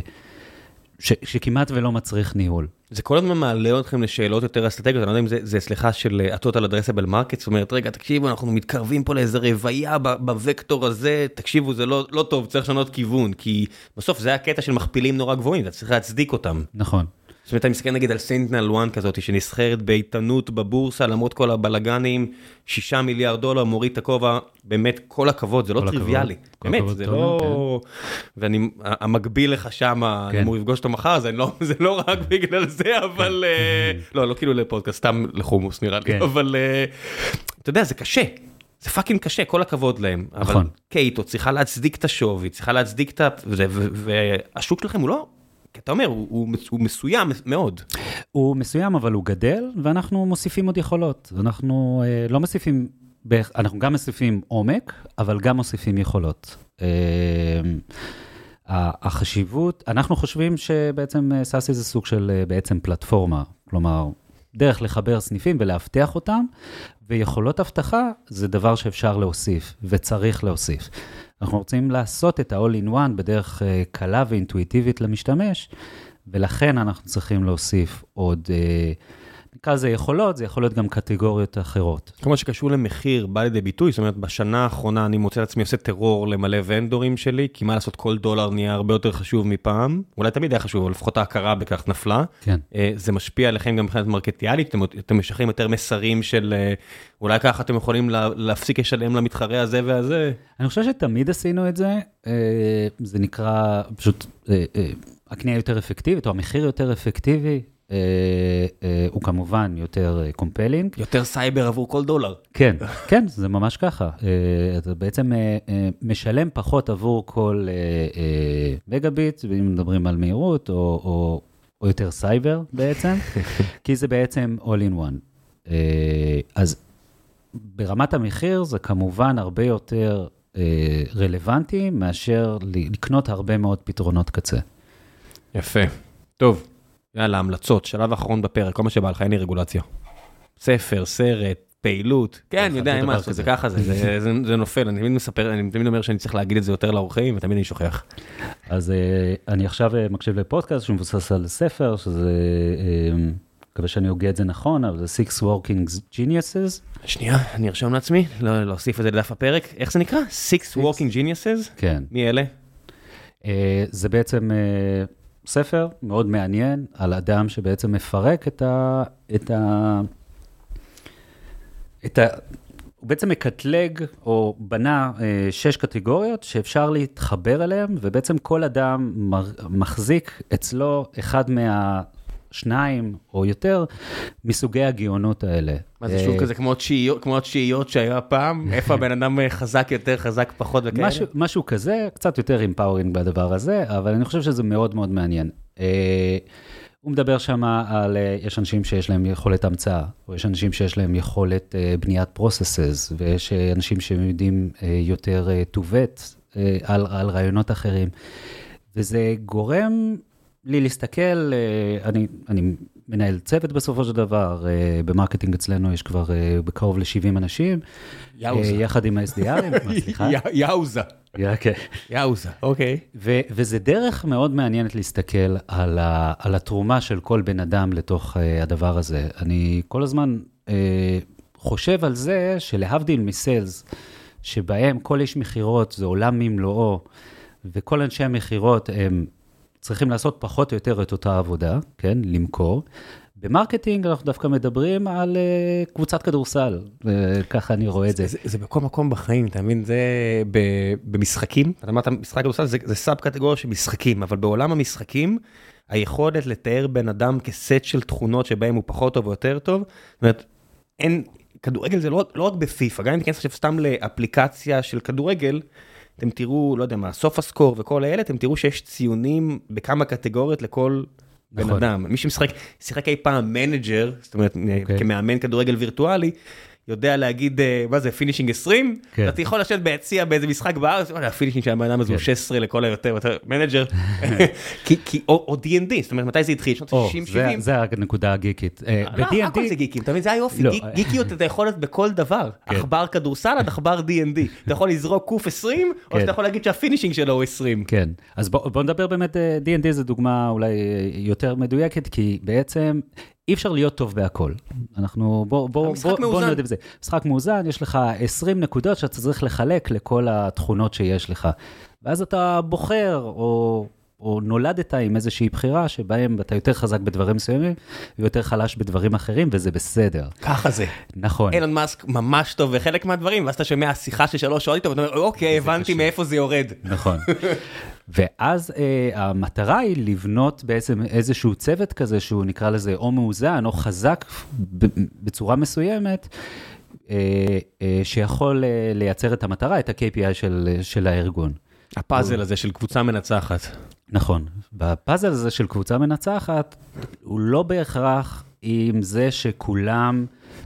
Speaker 2: ש, שכמעט ולא מצריך ניהול.
Speaker 1: זה כל הזמן מעלה אתכם לשאלות יותר אסטרטגיות, אני לא יודע אם זה, סליחה של ה-total addressable market, זאת אומרת, רגע, תקשיבו, אנחנו מתקרבים פה לאיזה רוויה בווקטור הזה, תקשיבו, זה לא, לא טוב, צריך לשנות כיוון, כי בסוף זה הקטע של מכפילים נורא גבוהים, אתה צריך להצדיק אותם.
Speaker 2: נכון.
Speaker 1: זאת אומרת, אני מסתכל נגיד על SentinelOne כזאת, שנסחרת באיתנות בבורסה, למרות כל הבלגנים, 6 מיליארד דולר, מוריד את הכובע, באמת, כל הכבוד, זה לא טריוויאלי. באמת, זה לא... כן. ואני, המקביל לך שם, אני כן. אמור לפגוש אותו מחר, זה לא, לא רק בגלל זה, אבל... אה, לא, לא כאילו לפודקאסט, סתם לחומוס נראה לי, כן. אבל אה, אתה יודע, זה קשה. זה fucking קשה, כל הכבוד להם. נכון. אבל קייטו צריכה להצדיק את השווי, צריכה להצדיק את ה... והשוק שלכם הוא לא... כי אתה אומר, הוא, הוא, הוא מסוים מאוד.
Speaker 2: הוא מסוים, אבל הוא גדל, ואנחנו מוסיפים עוד יכולות. אנחנו אה, לא מוסיפים, אנחנו גם מוסיפים עומק, אבל גם מוסיפים יכולות. אה, החשיבות, אנחנו חושבים שבעצם אה, סאסי זה סוג של אה, בעצם פלטפורמה, כלומר, דרך לחבר סניפים ולאבטח אותם, ויכולות אבטחה זה דבר שאפשר להוסיף וצריך להוסיף. אנחנו רוצים לעשות את ה-all-in-one בדרך uh, קלה ואינטואיטיבית למשתמש, ולכן אנחנו צריכים להוסיף עוד, uh, נקרא לזה יכולות, זה יכול להיות גם קטגוריות אחרות.
Speaker 1: כל מה שקשור למחיר בא לידי ביטוי, זאת אומרת, בשנה האחרונה אני מוצא לעצמי עושה טרור למלא ונדורים שלי, כי מה לעשות, כל דולר נהיה הרבה יותר חשוב מפעם, אולי תמיד היה חשוב, אבל לפחות ההכרה בכך נפלה.
Speaker 2: כן. Uh,
Speaker 1: זה משפיע עליכם גם מבחינת מרקטיאלית, אתם, אתם משחררים יותר מסרים של... Uh, אולי ככה אתם יכולים לה, להפסיק לשלם למתחרה הזה והזה.
Speaker 2: אני חושב שתמיד עשינו את זה, אה, זה נקרא פשוט אה, אה, הקנייה יותר אפקטיבית, או המחיר יותר אפקטיבי. Uh, uh, הוא כמובן יותר compelling.
Speaker 1: Uh, יותר סייבר עבור כל דולר.
Speaker 2: כן, כן, זה ממש ככה. אתה בעצם משלם פחות עבור כל uh, uh, מגה ביט, אם מדברים על מהירות, או, או, או יותר סייבר בעצם, כי זה בעצם all in one. אז ברמת המחיר זה כמובן הרבה יותר אה, רלוונטי מאשר לקנות הרבה מאוד פתרונות קצה.
Speaker 1: יפה. טוב, יאללה, המלצות, שלב אחרון בפרק, כל מה שבא לך, אין לי רגולציה. ספר, סרט, פעילות, כן, אני יודע, אין מה לעשות, זה ככה, זה, זה, זה, זה נופל, אני תמיד מספר, אני תמיד אומר שאני צריך להגיד את זה יותר לאורחים, ותמיד אני שוכח.
Speaker 2: אז uh, אני עכשיו uh, מקשיב לפודקאסט שמבוסס על ספר, שזה... Uh, מקווה שאני הוגה את זה נכון, אבל זה Six Working Geniuses.
Speaker 1: שנייה, אני ארשום לעצמי, לא, להוסיף את זה לדף הפרק. איך זה נקרא? Six. Working Geniuses?
Speaker 2: כן.
Speaker 1: מי אלה?
Speaker 2: זה בעצם ספר מאוד מעניין על אדם שבעצם מפרק את ה... את ה... את ה... הוא בעצם מקטלג או בנה אה, שש קטגוריות שאפשר להתחבר אליהן, ובעצם כל אדם מחזיק אצלו אחד מה... שניים או יותר מסוגי הגאונות האלה.
Speaker 1: מה זה שוב אה, כזה כמו התשיעיות שהיה פעם? איפה הבן אדם חזק יותר, חזק פחות וכאלה?
Speaker 2: משהו, משהו כזה, קצת יותר empowering בדבר הזה, אבל אני חושב שזה מאוד מאוד מעניין. אה, הוא מדבר שם על, אה, יש אנשים שיש להם יכולת המצאה, או יש אנשים שיש להם יכולת בניית processes, ויש אנשים שיודעים יותר to vet על, על רעיונות אחרים. וזה גורם לי להסתכל, אה, אני, אני מנהל צוות בסופו של דבר, אה, ב-marketing אצלנו יש כבר אה, בקרוב ל-70 אנשים.
Speaker 1: יאוזה.
Speaker 2: יחד עם ה-SDR ים,
Speaker 1: סליחה. יאוזה.
Speaker 2: כן.
Speaker 1: יאוזה, אוקיי.
Speaker 2: וזה דרך מאוד מעניינת להסתכל על, ה, על התרומה של כל בן אדם לתוך הדבר הזה. אני כל הזמן חושב על זה שלהבדיל מ-sales, שבהם כל איש מכירות זה עולם ומלואו, וכל אנשי המכירות הם צריכים לעשות פחות או יותר את אותה עבודה, כן, למכור. ב-marketing אנחנו דווקא מדברים על uh, קבוצת כדורסל, וככה אני רואה את זה.
Speaker 1: זה, זה, זה בכל מקום בחיים, אתה מבין? זה ב, במשחקים, אתה אמרת משחק כדורסל זה, זה sub קטגוריה של משחקים, אבל בעולם המשחקים, היכולת לתאר בן אדם כסט של תכונות שבהם הוא פחות טוב או יותר טוב, זאת אומרת, אין, כדורגל זה לא, לא רק בפיפא, גם אם תיכנס עכשיו סתם לאפליקציה של כדורגל, אתם תראו, לא יודע מה, SofaScore וכל האלה, אתם תראו שיש ציונים בכמה קטגוריות לכל נכון. בן אדם. מי שמשחק, שיחק אי פעם Manager, זאת אומרת. אוקיי. כמאמן כדורגל וירטואלי, יודע להגיד, אה, מה זה, finishing 20?
Speaker 2: כן.
Speaker 1: אתה יכול לשבת ביציע באיזה משחק בארץ, וואלה, ה-finishing של הבן אדם הזה הוא
Speaker 2: כן.
Speaker 1: 16 לכל היותר, יותר Manager. כי- כי- או D&D, זאת אומרת, מתי זה התחיל? שנות
Speaker 2: או,
Speaker 1: 60-70?
Speaker 2: זה- הנקודה הגיקית. אה,
Speaker 1: לא, הכל זה גיקים, אתה מבין? זה היופי,
Speaker 2: לא.
Speaker 1: גיק- גיקיות אתה יכול להיות בכל דבר.
Speaker 2: כן.
Speaker 1: עכבר כדורסל עד עכבר D&D. אתה יכול לזרוק קוב 20, או
Speaker 2: כן.
Speaker 1: שאתה יכול להגיד שה-finishing שלו הוא 20.
Speaker 2: כן, אז בוא, נדבר באמת, אה, D&D זה דוגמה אולי יותר מדויקת, כי בעצם אי אפשר להיות טוב בהכל. אנחנו, בוא, בוא, בוא, בוא
Speaker 1: מאוזן.
Speaker 2: נודה בזה. משחק מאוזן, יש לך 20 נקודות שאתה צריך לחלק לכל התכונות שיש לך. ואז אתה בוחר, או, או נולדת עם איזושהי בחירה, שבהם אתה יותר חזק בדברים מסוימים, ויותר חלש בדברים אחרים, וזה בסדר.
Speaker 1: ככה זה.
Speaker 2: נכון.
Speaker 1: אילון מאסק ממש טוב בחלק מהדברים, ואז אתה שומע שיחה של שלוש שעות איתו, ואתה אומר, אוקיי, הבנתי
Speaker 2: קשה.
Speaker 1: מאיפה זה יורד.
Speaker 2: נכון. ואז אה, המטרה היא לבנות בעצם איזשהו צוות כזה שהוא נקרא לזה או מאוזן או חזק בצורה מסוימת, אה, אה, שיכול אה, לייצר את המטרה, את ה-KPI של, של הארגון.
Speaker 1: הפאזל הזה של קבוצה מנצחת.
Speaker 2: נכון. בפאזל הזה של קבוצה מנצחת, הוא לא בהכרח עם זה שכולם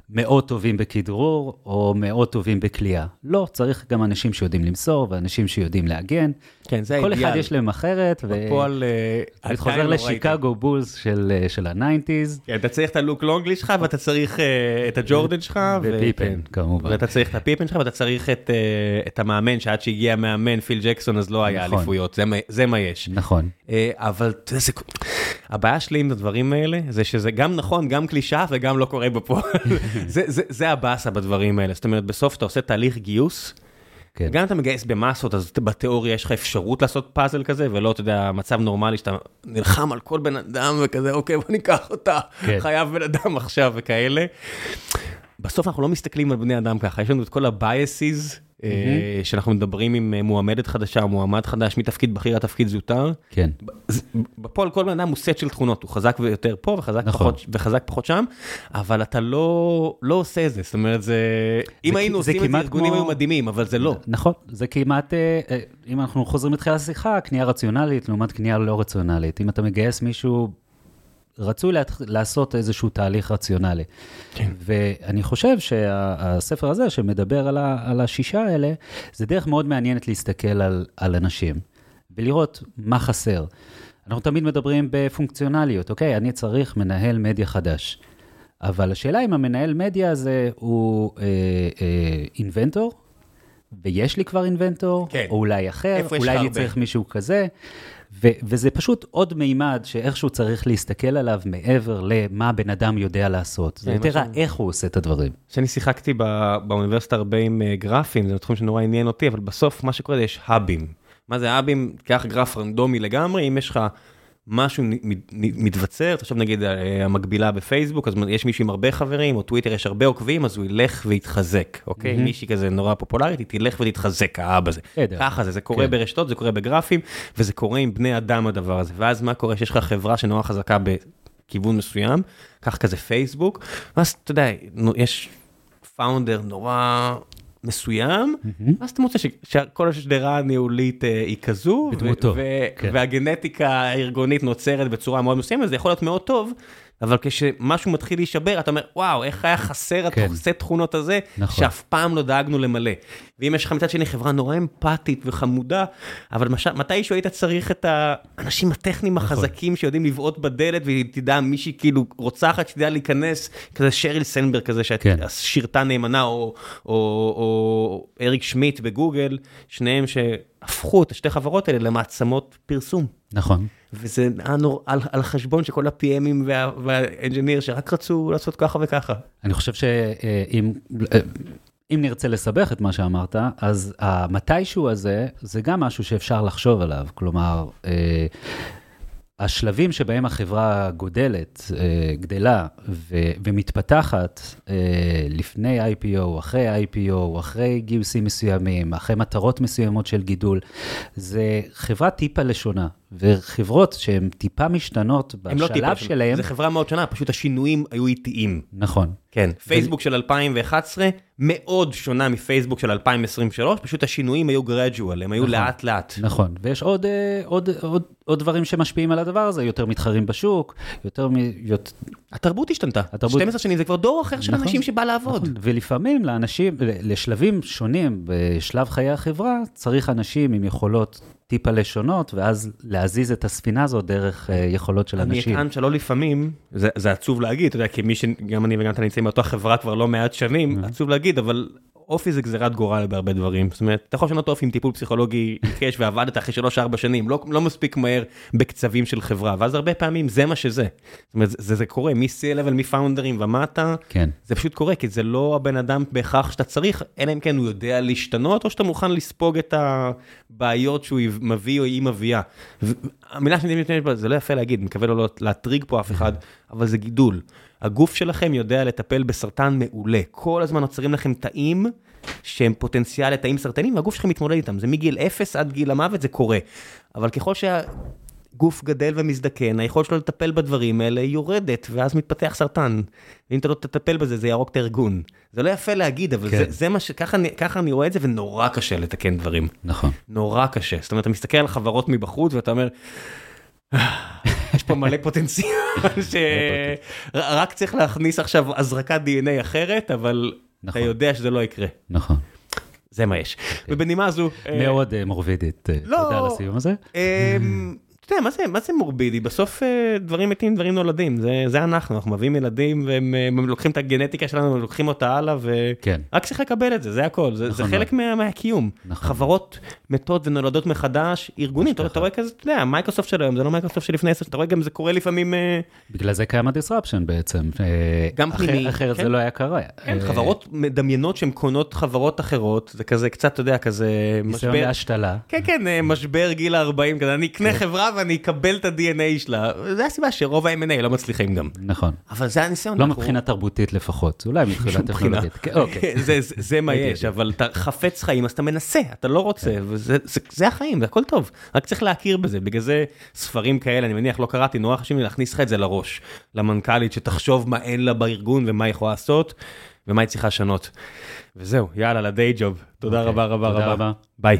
Speaker 2: מאוד טובים בכדרור או מאוד טובים בכלייה. לא, צריך גם אנשים שיודעים למסור ואנשים שיודעים להגן.
Speaker 1: כן, זה
Speaker 2: כל
Speaker 1: האידיאל.
Speaker 2: אחד יש להם אחרת,
Speaker 1: בפועל, אה,
Speaker 2: אני חוזר
Speaker 1: לא.
Speaker 2: לשיקגו בולס של אה, של ה-90's,
Speaker 1: כן, אתה צריך את הלוק לונגלי שלך, ואתה צריך אה, את הג'ורדן שלך.
Speaker 2: ופיפן. כמובן.
Speaker 1: ואתה צריך את הפיפן שלך, ואתה צריך את, את המאמן, שעד שהגיע המאמן, פיל ג'קסון, אז לא היה
Speaker 2: נכון.
Speaker 1: אליפויות, זה מה- יש.
Speaker 2: נכון,
Speaker 1: אבל. הבעיה שלי עם הדברים האלה, זה שזה גם נכון, גם קלישאה וגם לא קורה בפועל. זה, זה, זה הבאסה בדברים האלה. זאת אומרת, בסוף אתה עושה תהליך גיוס,
Speaker 2: כן.
Speaker 1: גם אתה מגייס במסות, אז בתיאוריה יש לך אפשרות לעשות פאזל כזה, ולא, אתה יודע, מצב נורמלי שאתה נלחם על כל בן אדם וכזה, אוקיי, בוא ניקח אותה,
Speaker 2: כן.
Speaker 1: חייב בן אדם עכשיו וכאלה. בסוף אנחנו לא מסתכלים על בני אדם ככה, יש לנו את כל אה, שאנחנו מדברים עם אה, מועמדת חדשה, מועמד חדש, מתפקיד בכיר עד תפקיד זוטר.
Speaker 2: כן,
Speaker 1: בפועל כל בן אדם הוא סט של תכונות, הוא חזק יותר פה וחזק,
Speaker 2: נכון.
Speaker 1: פחות, וחזק פחות שם, אבל אתה לא, לא עושה את זה, זאת אומרת, זה... אם היינו
Speaker 2: זה
Speaker 1: עושים את זה, ארגונים
Speaker 2: כמו-
Speaker 1: היו מדהימים, אבל זה לא.
Speaker 2: נכון, זה כמעט, אה, אה, אם אנחנו חוזרים לתחילת השיחה, קנייה רציונלית לעומת קנייה לא רציונלית. אם אתה מגייס מישהו, רצוי לה, לעשות איזשהו תהליך רציונלי.
Speaker 1: כן.
Speaker 2: ואני חושב שהספר הזה, שמדבר על, ה, על השישה האלה, זה דרך מאוד מעניינת להסתכל על, על אנשים, ולראות מה חסר. אנחנו תמיד מדברים בפונקציונליות, אוקיי? אני צריך מנהל מדיה חדש. אבל השאלה אם המנהל מדיה הזה הוא אה, אה, אינבנטור, ויש לי כבר אינבנטור,
Speaker 1: כן.
Speaker 2: או אולי אחר, אולי אני? צריך מישהו כזה, ו- וזה פשוט עוד מימד שאיכשהו צריך להסתכל עליו מעבר למה הבן אדם יודע לעשות. זה
Speaker 1: כן,
Speaker 2: יותר
Speaker 1: משהו-
Speaker 2: האיך הוא עושה את הדברים.
Speaker 1: כשאני שיחקתי ב- באוניברסיטה הרבה עם אה, גרפים, זה תחום שנורא עניין אותי, אבל בסוף מה שקורה זה יש האבים. מה זה האבים? קח גרף רנדומי לגמרי, אם יש לך משהו נ- מ- נ- מתבצר, עכשיו נגיד אה, המקבילה בפייסבוק, אז יש מישהו עם הרבה חברים, או טוויטר יש הרבה עוקבים, אז הוא ילך ויתחזק, אוקיי?
Speaker 2: מהמם.
Speaker 1: מישהי כזה נורא פופולרית, היא תלך ותתחזק, האב הזה. ככה זה, זה קורה
Speaker 2: כן.
Speaker 1: ברשתות, זה קורה בגרפים, וזה קורה עם בני אדם הדבר הזה. ואז מה קורה? שיש לך חברה שנורא חזקה בכיוון מסוים, קח כזה פייסבוק, ואז אתה יודע, יש פאונדר נורא מסוים, אז אתה מוצא שכל השדרה הניהולית אה, היא כזו,
Speaker 2: כן.
Speaker 1: והגנטיקה הארגונית נוצרת בצורה מאוד מסוימת, זה יכול להיות מאוד טוב. אבל כשמשהו מתחיל להישבר, אתה אומר, וואו, איך היה חסר
Speaker 2: כן.
Speaker 1: הסט תכונות הזה,
Speaker 2: נכון.
Speaker 1: שאף פעם לא דאגנו למלא. ואם יש לך מצד שני חברה נורא אמפתית וחמודה, אבל מש- מתישהו היית צריך את האנשים הטכניים
Speaker 2: נכון.
Speaker 1: החזקים שיודעים לבעוט בדלת, ותדע מישהי כאילו רוצחת שתדע להיכנס, כזה שריל סנברג כזה,
Speaker 2: כן.
Speaker 1: ששירתה נאמנה, או, או, או אריק שמיט בגוגל, שניהם שהפכו את השתי חברות האלה למעצמות פרסום.
Speaker 2: נכון.
Speaker 1: וזה היה נור, על, על חשבון של כל ה-PMים וה- והאנג'יניר שרק רצו לעשות ככה וככה.
Speaker 2: אני חושב שאם אה, אם נרצה לסבך את מה שאמרת, אז המתישהו הזה, זה גם משהו שאפשר לחשוב עליו. כלומר, אה, השלבים שבהם החברה גודלת, אה, גדלה ו- ומתפתחת אה, לפני IPO, אחרי IPO, אחרי גיוסים מסוימים, אחרי מטרות מסוימות של גידול, זה חברה טיפה לשונה. וחברות שהן טיפה משתנות
Speaker 1: לא טיפה
Speaker 2: בשלב
Speaker 1: שונה.
Speaker 2: שלהם,
Speaker 1: זו חברה מאוד שונה, פשוט השינויים היו איטיים.
Speaker 2: נכון.
Speaker 1: כן, פייסבוק של 2011 מאוד שונה מפייסבוק של 2023, פשוט השינויים היו gradual, הם היו לאט לאט.
Speaker 2: נכון, ויש עוד, אה, עוד, עוד, עוד דברים שמשפיעים על הדבר הזה, יותר מתחרים בשוק, יותר מ... יות...
Speaker 1: התרבות השתנתה, התרבות... 12 שנים זה כבר דור אחר של נכון, אנשים שבא לעבוד. נכון,
Speaker 2: ולפעמים לאנשים, לשלבים שונים בשלב חיי החברה, צריך אנשים עם יכולות טיפה לשונות, ואז להזיז את הספינה הזאת דרך uh, יכולות של
Speaker 1: אני
Speaker 2: אנשים.
Speaker 1: אני אטען שלא לפעמים, זה, זה עצוב להגיד, אתה יודע, כמי שגם אני וגם אתה נמצאים באותה חברה כבר לא מעט שנים, mm-hmm. עצוב להגיד, אבל אופי זה גזירת גורל בהרבה דברים. זאת אומרת, אתה יכול לשנות אופי עם טיפול פסיכולוגי עיקש ועבדת אחרי שלוש-ארבע שנים, לא, לא מספיק מהר בקצבים של חברה, ואז הרבה פעמים זה מה שזה. זאת אומרת, זה, זה קורה, מ-C-Level, מפאונדרים ומטה,
Speaker 2: כן.
Speaker 1: זה פשוט קורה, כי זה לא הבן אדם בהכרח שאתה צריך, אלא אם כן הוא יודע להשתנות, או שאתה מוכן לספוג את הבעיות שהוא מביא או היא מביאה. המילה שאני מתנגד בה, זה לא יפה להגיד, מקווה לא להטריג פה אף אחד, אבל זה גידול. הגוף שלכם יודע לטפל בסרטן מעולה. כל הזמן נוצרים לכם תאים שהם פוטנציאל לתאים סרטנים, והגוף שלכם מתמודד איתם. זה מגיל 0 עד גיל המוות, זה קורה. אבל ככל שהגוף גדל ומזדקן, היכולת שלו לטפל בדברים האלה יורדת, ואז מתפתח סרטן. ואם אתה לא תטפל בזה, זה יהרוג את הארגון. זה לא יפה להגיד, אבל כן. זה, זה מה ש... ככה אני, ככה אני רואה את זה, ונורא קשה לתקן דברים.
Speaker 2: נכון.
Speaker 1: נורא קשה. זאת אומרת, אתה מסתכל על חברות מבחוץ, ואתה אומר... יש פה מלא פוטנציאל, שרק צריך להכניס עכשיו הזרקת DNA אחרת, אבל אתה נכון. יודע שזה לא יקרה.
Speaker 2: נכון.
Speaker 1: זה מה יש. ובנימה זו...
Speaker 2: אה, מאוד מורבידית, אה, לא, תודה על הסיום הזה.
Speaker 1: מה זה, מה זה מורבידי? בסוף אה, דברים מתים, דברים נולדים, זה, זה אנחנו, אנחנו מביאים ילדים והם הם לוקחים את הגנטיקה שלנו, לוקחים אותה הלאה, ורק
Speaker 2: כן.
Speaker 1: צריך לקבל את זה, זה הכל, זה, נכון זה חלק מה, מהקיום. נכון. חברות מתות ונולדות מחדש, ארגונים, אתה, אתה רואה כזה, אתה יודע, מייקרוסופט של היום, זה לא מייקרוסופט של לפני עשר, אתה רואה גם זה קורה לפעמים... אה,
Speaker 2: בגלל זה קיים ה-disruption בעצם.
Speaker 1: אה, גם פנימי.
Speaker 2: אחרת כן. זה לא היה קרה.
Speaker 1: כן, חברות מדמיינות שהן קונות חברות אחרות, זה כזה קצת, אתה יודע, כזה
Speaker 2: משבר... ניסיון להשתלה.
Speaker 1: כן, כן, משבר גיל ה-40, כזה, אני אקנה כן. חברה ואני אקבל את ה-DNA שלה, זה הסיבה שרוב ה-M&A לא מצליחים גם.
Speaker 2: נכון.
Speaker 1: אבל זה הניסיון.
Speaker 2: לא מבחינה תרבותית לפחות, אולי מבחינה טכנולוגית. כן,
Speaker 1: אוקיי. זה מה יש, אבל אתה חפץ חיים, אז אתה מנסה, אתה לא רוצה, וזה החיים, זה הכל טוב, רק צריך להכיר בזה, בגלל זה ספרים כאלה, אני מניח, לא קראתי, נורא חשוב לי להכניס לך את זה לראש, למנכ"לית, שתחשוב מה אין לה בארגון ומה היא יכולה לעשות, ומה היא צריכה לשנות. וזהו, יאללה, לדיי ג'וב. תודה אוקיי, רבה רבה רבה. ביי.